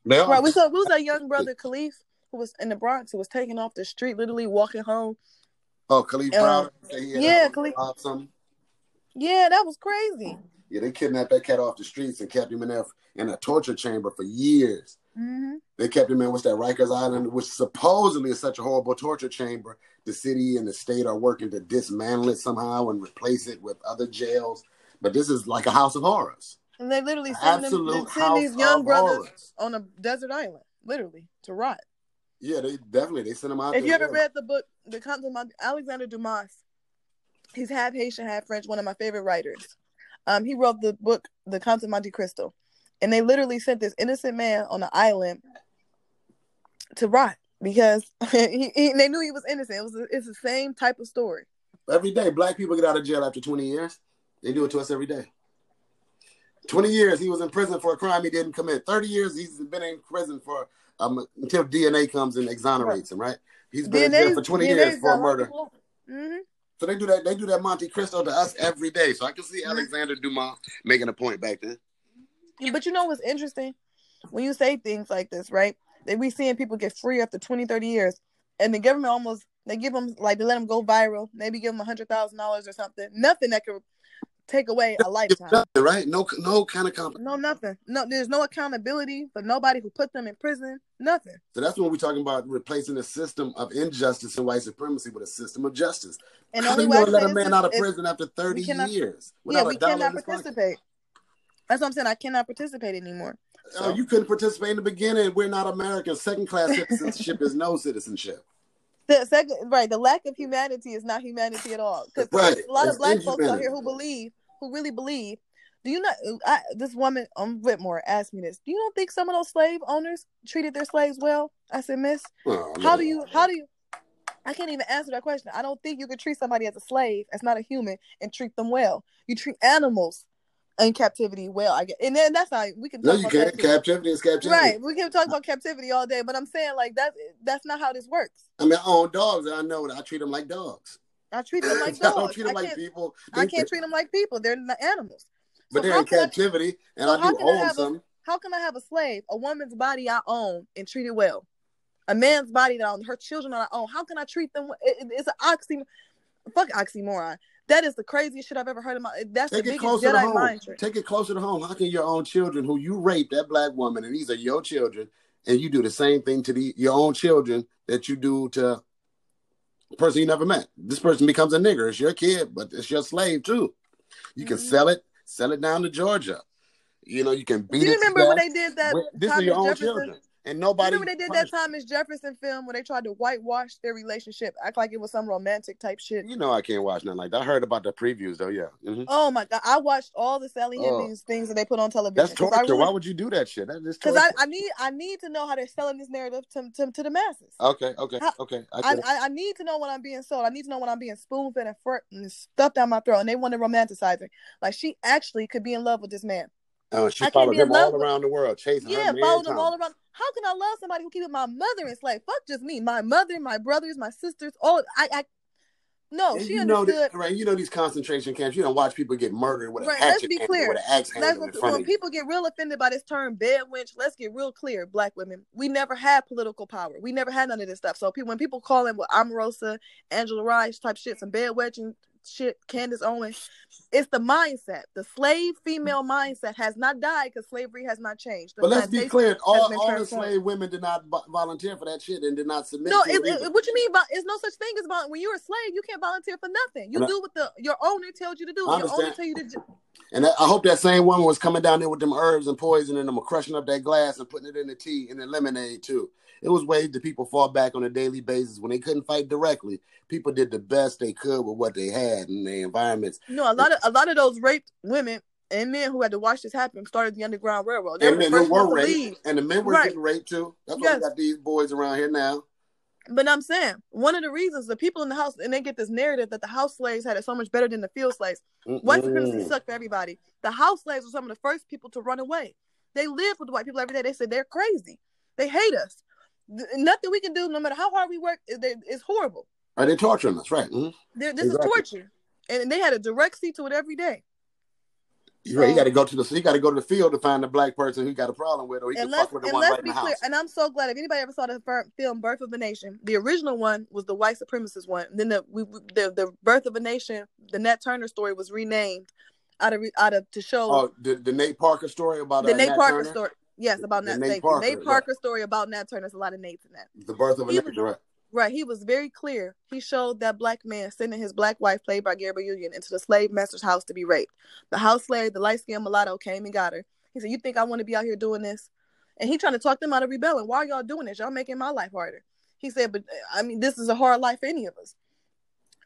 They are. Right. We saw who's that young brother Kalief who was in the Bronx who was taken off the street, literally walking home. oh, Kalief Uh, Brown. say he had yeah, Kalief-. Yeah, that was crazy. Yeah, they kidnapped that cat off the streets and kept him in there in a torture chamber for years. hmm They kept him in what's that Rikers Island, which supposedly is such a horrible torture chamber. The city and the state are working to dismantle it somehow and replace it with other jails. But this is like a house of horrors. And they literally send them they send these young brothers on a desert island, literally, to rot. Yeah, they definitely they sent them out. If you ever read the book, The Count of Monte, Alexander Dumas, he's half Haitian, half French. One of my favorite writers. Um, he wrote the book The Count of Monte Cristo, and they literally sent this innocent man on an island to rot because he, he, they knew he was innocent. It was it's the same type of story. Every day, black people get out of jail after 20 years. They do it to us every day. 20 years, he was in prison for a crime he didn't commit. 30 years, he's been in prison for um until DNA comes and exonerates him, right? He's been in jail for 20 years for a murder. hmm So they do that. They do that Monte Cristo to us every day. So I can see Mhm. Alexander Dumas making a point back then. But you know what's interesting? When you say things like this, right? That we seeing people get free after 20, 30 years, and the government almost they give them like they let them go viral, maybe give them a hundred thousand dollars or something. Nothing that could take away a lifetime. Right? No, no kind of comp. No, nothing. No, there's no accountability for nobody who put them in prison. Nothing. So that's what we're talking about replacing a system of injustice and white supremacy with a system of justice. And How only do you let a man out of prison after 30 cannot- years Yeah, without we a dollar in cannot participate. That's what I'm saying. I cannot participate anymore. Oh, you couldn't participate in the beginning. We're not Americans. Second class citizenship is no citizenship. The second, right, the lack of humanity is not humanity at all. Because Right. a lot of black folks out here who believe, who really believe. Do you not? I, this woman um Whitmore asked me this. Do you don't think some of those slave owners treated their slaves well? I said, Miss, Oh, how no. do you? How do you? I can't even answer that question. I don't think you could treat somebody as a slave, as not a human, and treat them well. You treat animals in captivity well. I get, and then that's not we can. No, you can't. that. Captivity is captivity. Right, we can talk about captivity all day, but I'm saying like that. That's not how this works. I mean, I own dogs, and I know that I treat them like dogs. I treat them like dogs. I don't treat them I like people. I can't treat them like people. They're not animals. but So they're in can I- captivity, and so I how do can I them have a- How can I have a slave, a woman's body I own, and treat it well? A man's body that I own, her children that I own. How can I treat them? It, it- it's an oxymoron. Fuck oxymoron. That is the craziest shit I've ever heard in my. That's Take the it biggest closer to Jedi home. mind trick. Take it closer to home. How can your own children, who you raped, that black woman, and these are your children, and you do the same thing to the your own children that you do to a person you never met? This person becomes a nigger. It's your kid, but it's your slave too. You can Mhm. sell it, sell it down to Georgia. You know, you can beat Do you remember when they did that? This is your own Jefferson? children, and You nobody. remember they did that Thomas Jefferson film where they tried to whitewash their relationship, act like it was some romantic type shit. You know, I can't watch nothing like that. I heard about the previews though. Yeah, Mhm. Oh my god, I watched all the Sally Oh. Things that they put on television. that's torture. really- Why would you do that shit? That is Because. I, I need I need to know how they're selling this narrative to, to, to the masses. Okay, okay, How- okay. I I. I, need to know when I'm being sold. I need to know when I'm being spoon fed and, fr- and stuffed down my throat. And they want to romanticize it. Like she actually could be in love with this man. Uh, she I followed him all around the world, chasing him. Yeah, her. man following them all around. How can I love somebody who keeping my mother enslaved? Fuck just me, my mother, my brothers, my sisters. All I, I no, And she you know understood. that, right? You know these concentration camps. You don't watch people get murdered with a Right, let's be clear. with an axe That's handle what, in front when you. people get real offended by this term bed wench. Let's get real clear, black women. We never had political power. We never had none of this stuff. So people, when people call in with Omarosa, Angela Rice type shit, some bed wedging shit, Candace Owens, it's the mindset. The slave female mindset has not died because slavery has not changed. The But let's be clear: all, all the slave women did not volunteer for that shit and did not submit No, it, it. what you mean by it's no such thing as about when you're a slave, you can't volunteer for nothing. You And do what the your owner tells you to do. I Your owner tell you to. do- And I I hope that same woman was coming down there with them herbs and poison and them crushing up that glass and putting it in the tea and the lemonade too. It was ways that people fall back on a daily basis when they couldn't fight directly. People did the best they could with what they had in their environments. No, a lot of a lot of those raped women and men who had to watch this happen started the Underground Railroad. They and were men were raped, leave. and the men were Right. getting raped too. That's why we got these boys around here now. But I'm saying one of the reasons the people in the house and they get this narrative that the house slaves had it so much better than the field slaves. White supremacy sucked for everybody. The house slaves were some of the first people to run away. They lived with the white people every day. They said they're crazy. They hate us. Th- Nothing we can do, no matter how hard we work, is, is horrible. Are they torturing us? Right. Mhm. This Exactly. is torture, and they had a direct seat to it every day. You're right. You So- got to go to the you got to go to the field to find a black person who got a problem with, or he and can fuck with the one let's right in the clear. house. And I'm so glad if anybody ever saw the film Birth of a Nation, the original one was the white supremacist one. then the we, we- the the Birth of a Nation, the Nat Turner story was renamed out of out of to show Oh, the, the Nate Parker story about the uh, Nate Nat Parker Turner? story. Yes, about The Nat, Nate thank. Parker, Nate right. Story about Nat Turner. There's a lot of Nates in that. The birth of a He nigga, right? Right, he was very clear. He showed that black man sending his black wife, played by Gabrielle Union, into the slave master's house to be raped. The house slave, the light skinned mulatto, came and got her. He said, "You think I want to be out here doing this?" And he trying to talk them out of rebelling. Why are y'all doing this? Y'all making my life harder. He said, but I mean, this is a hard life for any of us.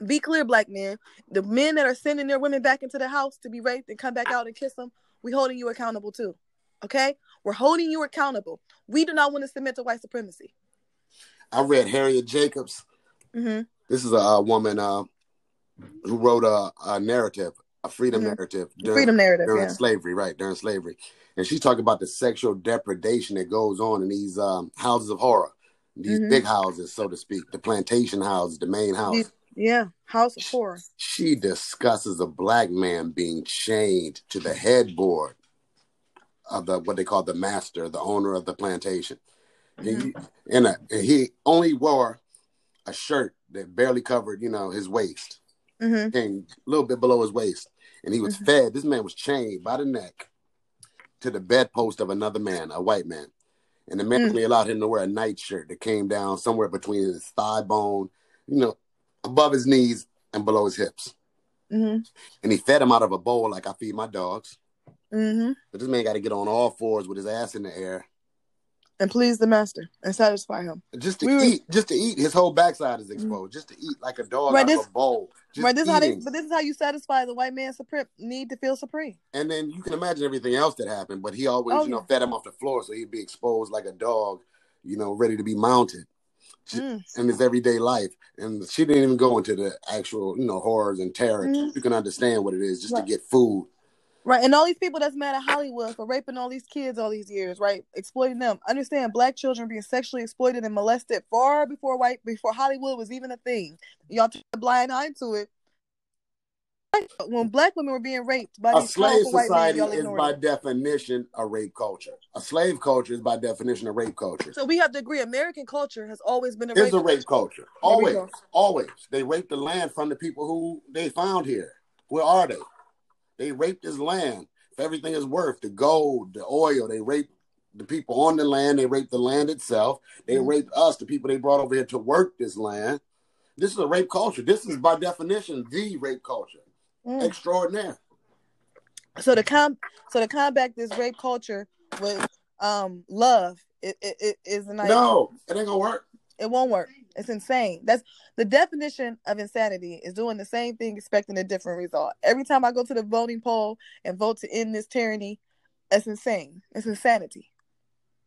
Be clear, black men. The men that are sending their women back into the house to be raped and come back out and kiss them, we holding you accountable too. Okay? We're holding you accountable. We do not want to submit to white supremacy. I read Harriet Jacobs. Mm-hmm. This is a, a woman uh, who wrote a, a narrative, a freedom Mhm. narrative Freedom narrative. during Yeah. slavery, right? During slavery, and she's talking about the sexual depredation that goes on in these um, houses of horror, these Mhm. big houses, so to speak, the plantation houses, the main house. These- Yeah. House of horror. She discusses a black man being chained to the headboard of the what they call the master, the owner of the plantation. And, he, and, uh, and he only wore a shirt that barely covered, you know, his waist, Mm-hmm. came a little bit below his waist, and he was Mhm. fed. This man was chained by the neck to the bedpost of another man, a white man, and the man Mm. only allowed him to wear a nightshirt that came down somewhere between his thigh bone, you know, above his knees and below his hips. Mm-hmm. And he fed him out of a bowl like I feed my dogs. Mm-hmm. But this man got to get on all fours with his ass in the air And please the master and satisfy him. just to We were- eat. Just to eat. His whole backside is exposed. Just to eat like a dog Right, out this- of a bowl. Just right. This is how they. But this is how you satisfy the white man's supreme need to feel supreme. And then you can imagine everything else that happened. But he always, Oh, you know, yeah. fed him off the floor, so he'd be exposed like a dog, you know, ready to be mounted She- Mm. in his everyday life. And she didn't even go into the actual, you know, horrors and terror. Mhm. You can understand what it is just Right. to get food. Right, and all these people that's mad at Hollywood for raping all these kids all these years, right? Exploiting them. Understand, black children being sexually exploited and molested far before white, before Hollywood was even a thing. Y'all turn a blind eye to it. When black women were being raped by A these slave white men, is by it. definition a rape culture. A slave culture is by definition a rape culture. So we have to agree, American culture has always been a It's rape. a rape culture. We Always. Always. They raped the land from the people who they found here. Where are they? They raped this land for everything is worth the gold, the oil. They raped the people on the land. They raped the land itself. They Mhm. raped us, the people they brought over here to work this land. This is a rape culture. This is by definition the rape culture. Mm. Extraordinaire. So to com so to combat this rape culture with um love, it, it, it is an idea. No, it ain't gonna work. It won't work. It's insane. That's the definition of insanity is doing the same thing, expecting a different result. Every time I go to the voting poll and vote to end this tyranny, it's insane. It's insanity.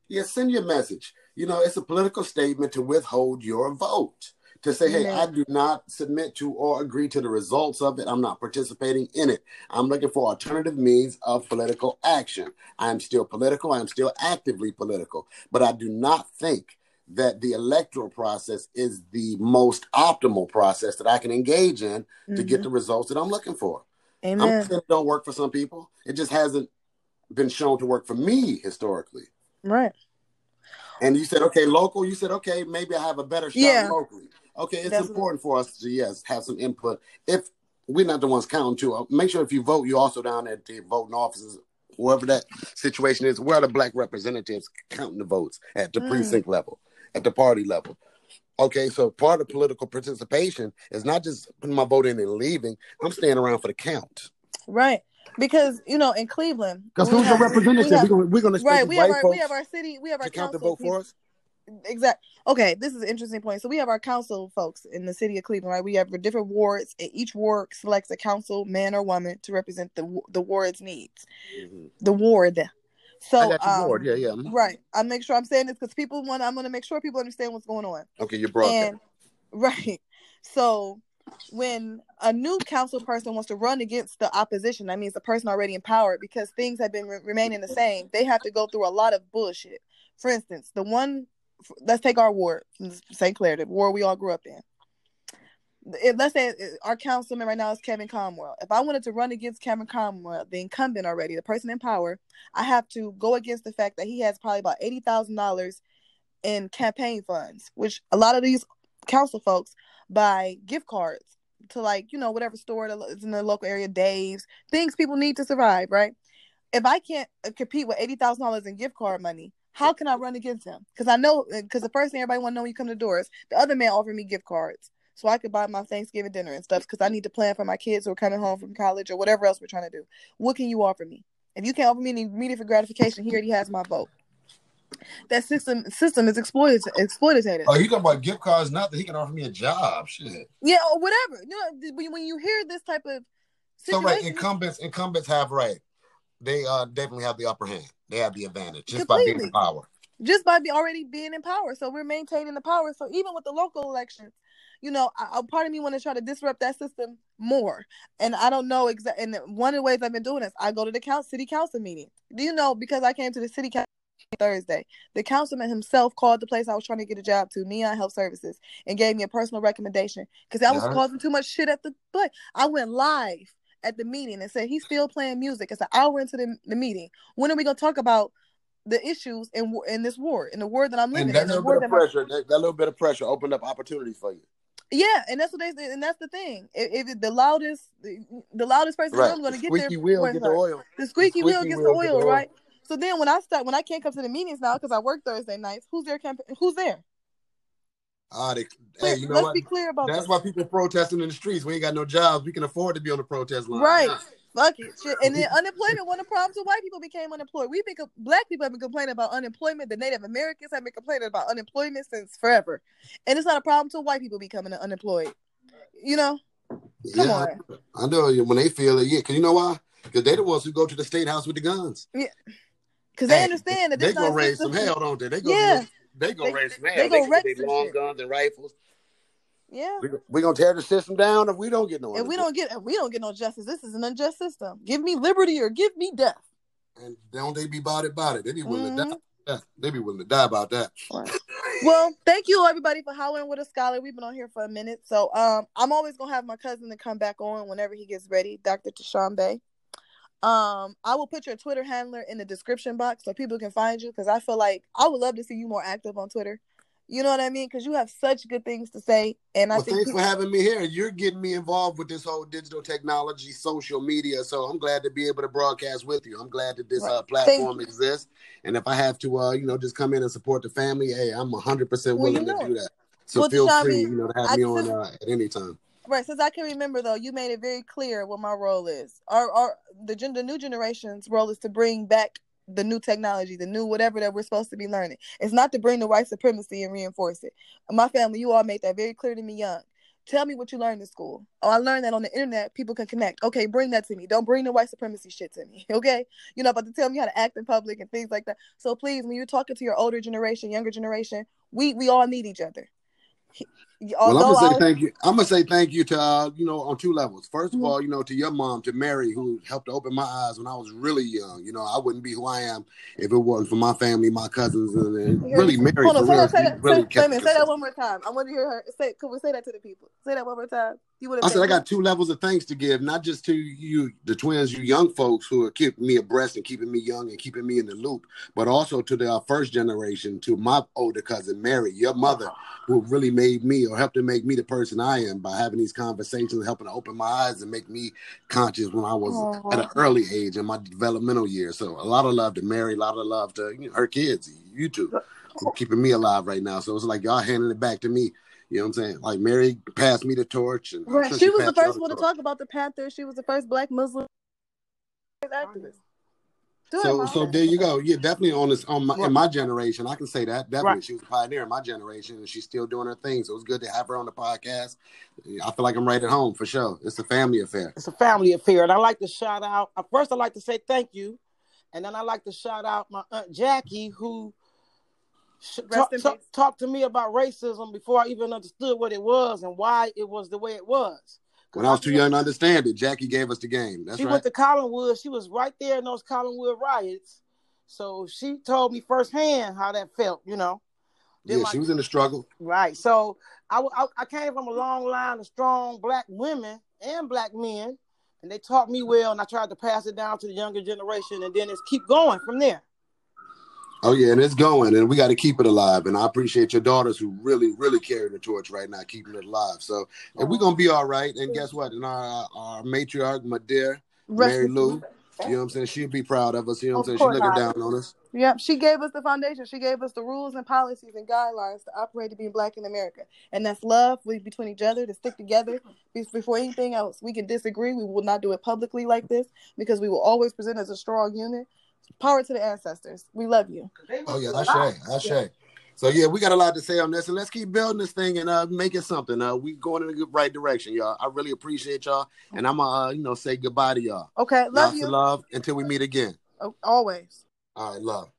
Yeah, send your message. You know, it's a political statement to withhold your vote. To say, hey, Yeah. I do not submit to or agree to the results of it. I'm not participating in it. I'm looking for alternative means of political action. I am still political. I am still actively political. But I do not think that the electoral process is the most optimal process that I can engage in to get the results that I'm looking for. I'm Amen. saying it don't work for some people. It just hasn't been shown to work for me historically. Right. And you said, okay, local. You said, okay, maybe I have a better shot Yeah. locally. Okay, it's That's- important for us to yes have some input. If we're not the ones counting too, uh, make sure if you vote, you also down at the voting offices, whoever that situation is. Where are the black representatives counting the votes at the Mm. precinct level, at the party level? Okay, so part of political participation is not just putting my vote in and leaving. I'm staying around for the count. Right. Because you know, in Cleveland, Because we who's the representative? we have- we're going we're to right, we have our folks we have our city, we have our to count the council vote for us. Exactly. Okay, this is an interesting point. So we have our council folks in the city of Cleveland, right? We have different wards, and each ward selects a council, man or woman, to represent the the ward's needs. Mhm. The ward. So, I got you, um. Yeah, yeah. mhm. right. I make sure I'm saying this because people want. I'm going to make sure people understand what's going on. Okay, you're broadcasting. Right. So when a new council person wants to run against the opposition, that means the person already in power because things have been re- remaining the same. They have to go through a lot of bullshit. For instance, the one, let's take our ward, St. Clair, the ward we all grew up in. If, let's say uh, our councilman right now is Kevin Conwell. If I wanted to run against Kevin Conwell, the incumbent already, the person in power, I have to go against the fact that he has probably about eighty thousand dollars in campaign funds, which a lot of these council folks buy gift cards to like you know whatever store that is in the local area, Dave's things people need to survive, right? If I can't uh, compete with eighty thousand dollars in gift card money, how can I run against him? Because I know because the first thing everybody want to know when you come to doors, the other man offered me gift cards so I could buy my Thanksgiving dinner and stuff because I need to plan for my kids who are coming home from college or whatever else we're trying to do. What can you offer me? If you can't offer me any immediate gratification, he already has my vote. that system system is exploited exploitative. Oh, you talking about gift cards? Not that he can offer me a job. Shit. Yeah, or whatever. You know, when you hear this type of situation, So right, incumbents incumbents have right. They uh definitely have the upper hand. They have the advantage just by being in power. just by be already being in power. So we're maintaining the power. So even with the local elections, you know, a, I- part of me want to try to disrupt that system more. And I don't know exactly. And one of the ways I've been doing this, I go to the council, city council meeting. Do you know? Because I came to the city council Thursday, the councilman himself called the place I was trying to get a job to, Neon Health Services, and gave me a personal recommendation because I was Yeah. causing too much shit at the. But I went live at the meeting and said he's still playing music. It's an hour into the, the meeting. When are we gonna talk about? The issues in in this war, in the war that I'm living And that in, little bit of pressure, that, that little bit of pressure opened up opportunities for you. Yeah, and that's what they and that's the thing. If, if the loudest, the, the loudest person Right. is going to get there. squeaky wheel get the oil. The squeaky, wheel squeaky gets wheel the get oil, the oil. right? So then when I start, when I can't come to the meetings now because I work Thursday nights, who's there? Camp- who's there? Ah, they, hey, you know Let's what? be clear about That's that. why people protesting in the streets. We ain't got no jobs. We can afford to be on the protest line. Right. Fuck it. Shit. And then unemployment, one of the problems with white people became unemployed. We've been, black people have been complaining about unemployment. The Native Americans have been complaining about unemployment since forever. And it's not a problem to white people becoming unemployed. You know? Come yeah, on. I know when they feel it. Yeah, because you know why? Because they're the ones who go to the state house with the guns. Yeah. Because they understand that they're gonna raise some hell, don't they? They go. Yeah. They gonna raise some hell. they They, gonna gonna they some long guns and rifles. Yeah. We we gonna tear the system down if we don't get no. If we don't get if we don't get no justice, this is an unjust system. Give me liberty or give me death. and don't they be about it about it? They be willing to Mhm. die. Yeah, they be willing to die about that. Well, thank you everybody for hollering with a scholar. We've been on here for a minute, so um, I'm always gonna have my cousin to come back on whenever he gets ready, Dr. Tshombe. Um, I will put your Twitter handler in the description box so people can find you because I feel like I would love to see you more active on Twitter. You know what I mean? Because you have such good things to say, and I Well, think thanks people- for having me here. You're getting me involved with this whole digital technology, social media. So I'm glad to be able to broadcast with you. I'm glad that this Right. uh, Thank platform you. exists. And if I have to, uh, you know, just come in and support the family, hey, I'm 100 percent Well, you willing know to do that. So Well, feel free, you know, to have I me on uh, at any time. Right, since I can remember though, you made it very clear what my role is. Our, our the gen- the new generation's role is to bring back the new technology, the new whatever that we're supposed to be learning. It's not to bring the white supremacy and reinforce it. My family, you all made that very clear to me young. Tell me what you learned in school. Oh, I learned that on the internet, people can connect. Okay, bring that to me. Don't bring the white supremacy shit to me. Okay, you're not about to tell me how to act in public and things like that. So please, when you're talking to your older generation, younger generation, we we all need each other. Well, I'm gonna say thank you. I'm gonna say thank you to uh, you know on two levels. First of Mhm. all, you know to your mom, to Mary, who helped open my eyes when I was really young. You know, I wouldn't be who I am if it wasn't for my family, my cousins, and, and really Mary. Hold on, real, that, say that, really say, wait a minute, say that one more time. I want to hear her say. Could we say that to the people? Say that one more time. You would I said I got two levels of thanks to give, not just to you, the twins, you young folks who are keeping me abreast and keeping me young and keeping me in the loop, but also to the uh, first generation, to my older cousin Mary, your mother, who really made me or helped to make me the person I am by having these conversations, helping to open my eyes and make me conscious when I was at an early age in my developmental years. So a lot of love to Mary, a lot of love to you know, her kids, you two, for keeping me alive right now. So it's like y'all handing it back to me. You know what I'm saying? Like Mary passed me the torch, and Right. sure She was the first one to talk about the Panthers. She was the first Black Muslim activist. Do So, Mom. so there you go. Yeah, definitely on this on my Right. in my generation, I can say that definitely. Right. She was a pioneer in my generation, and she's still doing her thing. So it was good to have her on the podcast. I feel like I'm right at home for sure. It's a family affair. It's a family affair, and I like to shout out. First, I like to say thank you, and then I like to shout out my aunt Jackie, who sh- Rest talk, talk- talked to me about racism before I even understood what it was and why it was the way it was. When I was too young to understand it, Jackie gave us the game. That's she right. went to Collinwood. She was right there in those Collinwood riots, so she told me firsthand how that felt. You know. Then yeah, she was in the struggle. Right. So I I came from a long line of strong black women and black men, and they taught me well, and I tried to pass it down to the younger generation, and then it's keep going from there. Oh yeah, and it's going, and we got to keep it alive. And I appreciate your daughters who really, really carry the torch right now, keeping it alive. So and we're oh. gonna be all right. And guess what? And our our matriarch, my dear Mary Lou, you know what I'm saying? She'll be proud of us. You know what I'm saying? course She looking down on us. Yep, she gave us the foundation. She gave us the rules and policies and guidelines to operate to being black in America, and that's love we, between each other to stick together before anything else. We can disagree. We will not do it publicly like this because we will always present as a strong unit. Power to the ancestors. We love you. Oh yeah, Ashe, Ashe. So yeah, we got a lot to say on this, and let's keep building this thing and uh, make it something. Uh, we going in the good- right direction, y'all. I really appreciate y'all, and I'm gonna uh, you know say goodbye to y'all. Okay, love Lots you. of love until we meet again. Oh, always. All right, love.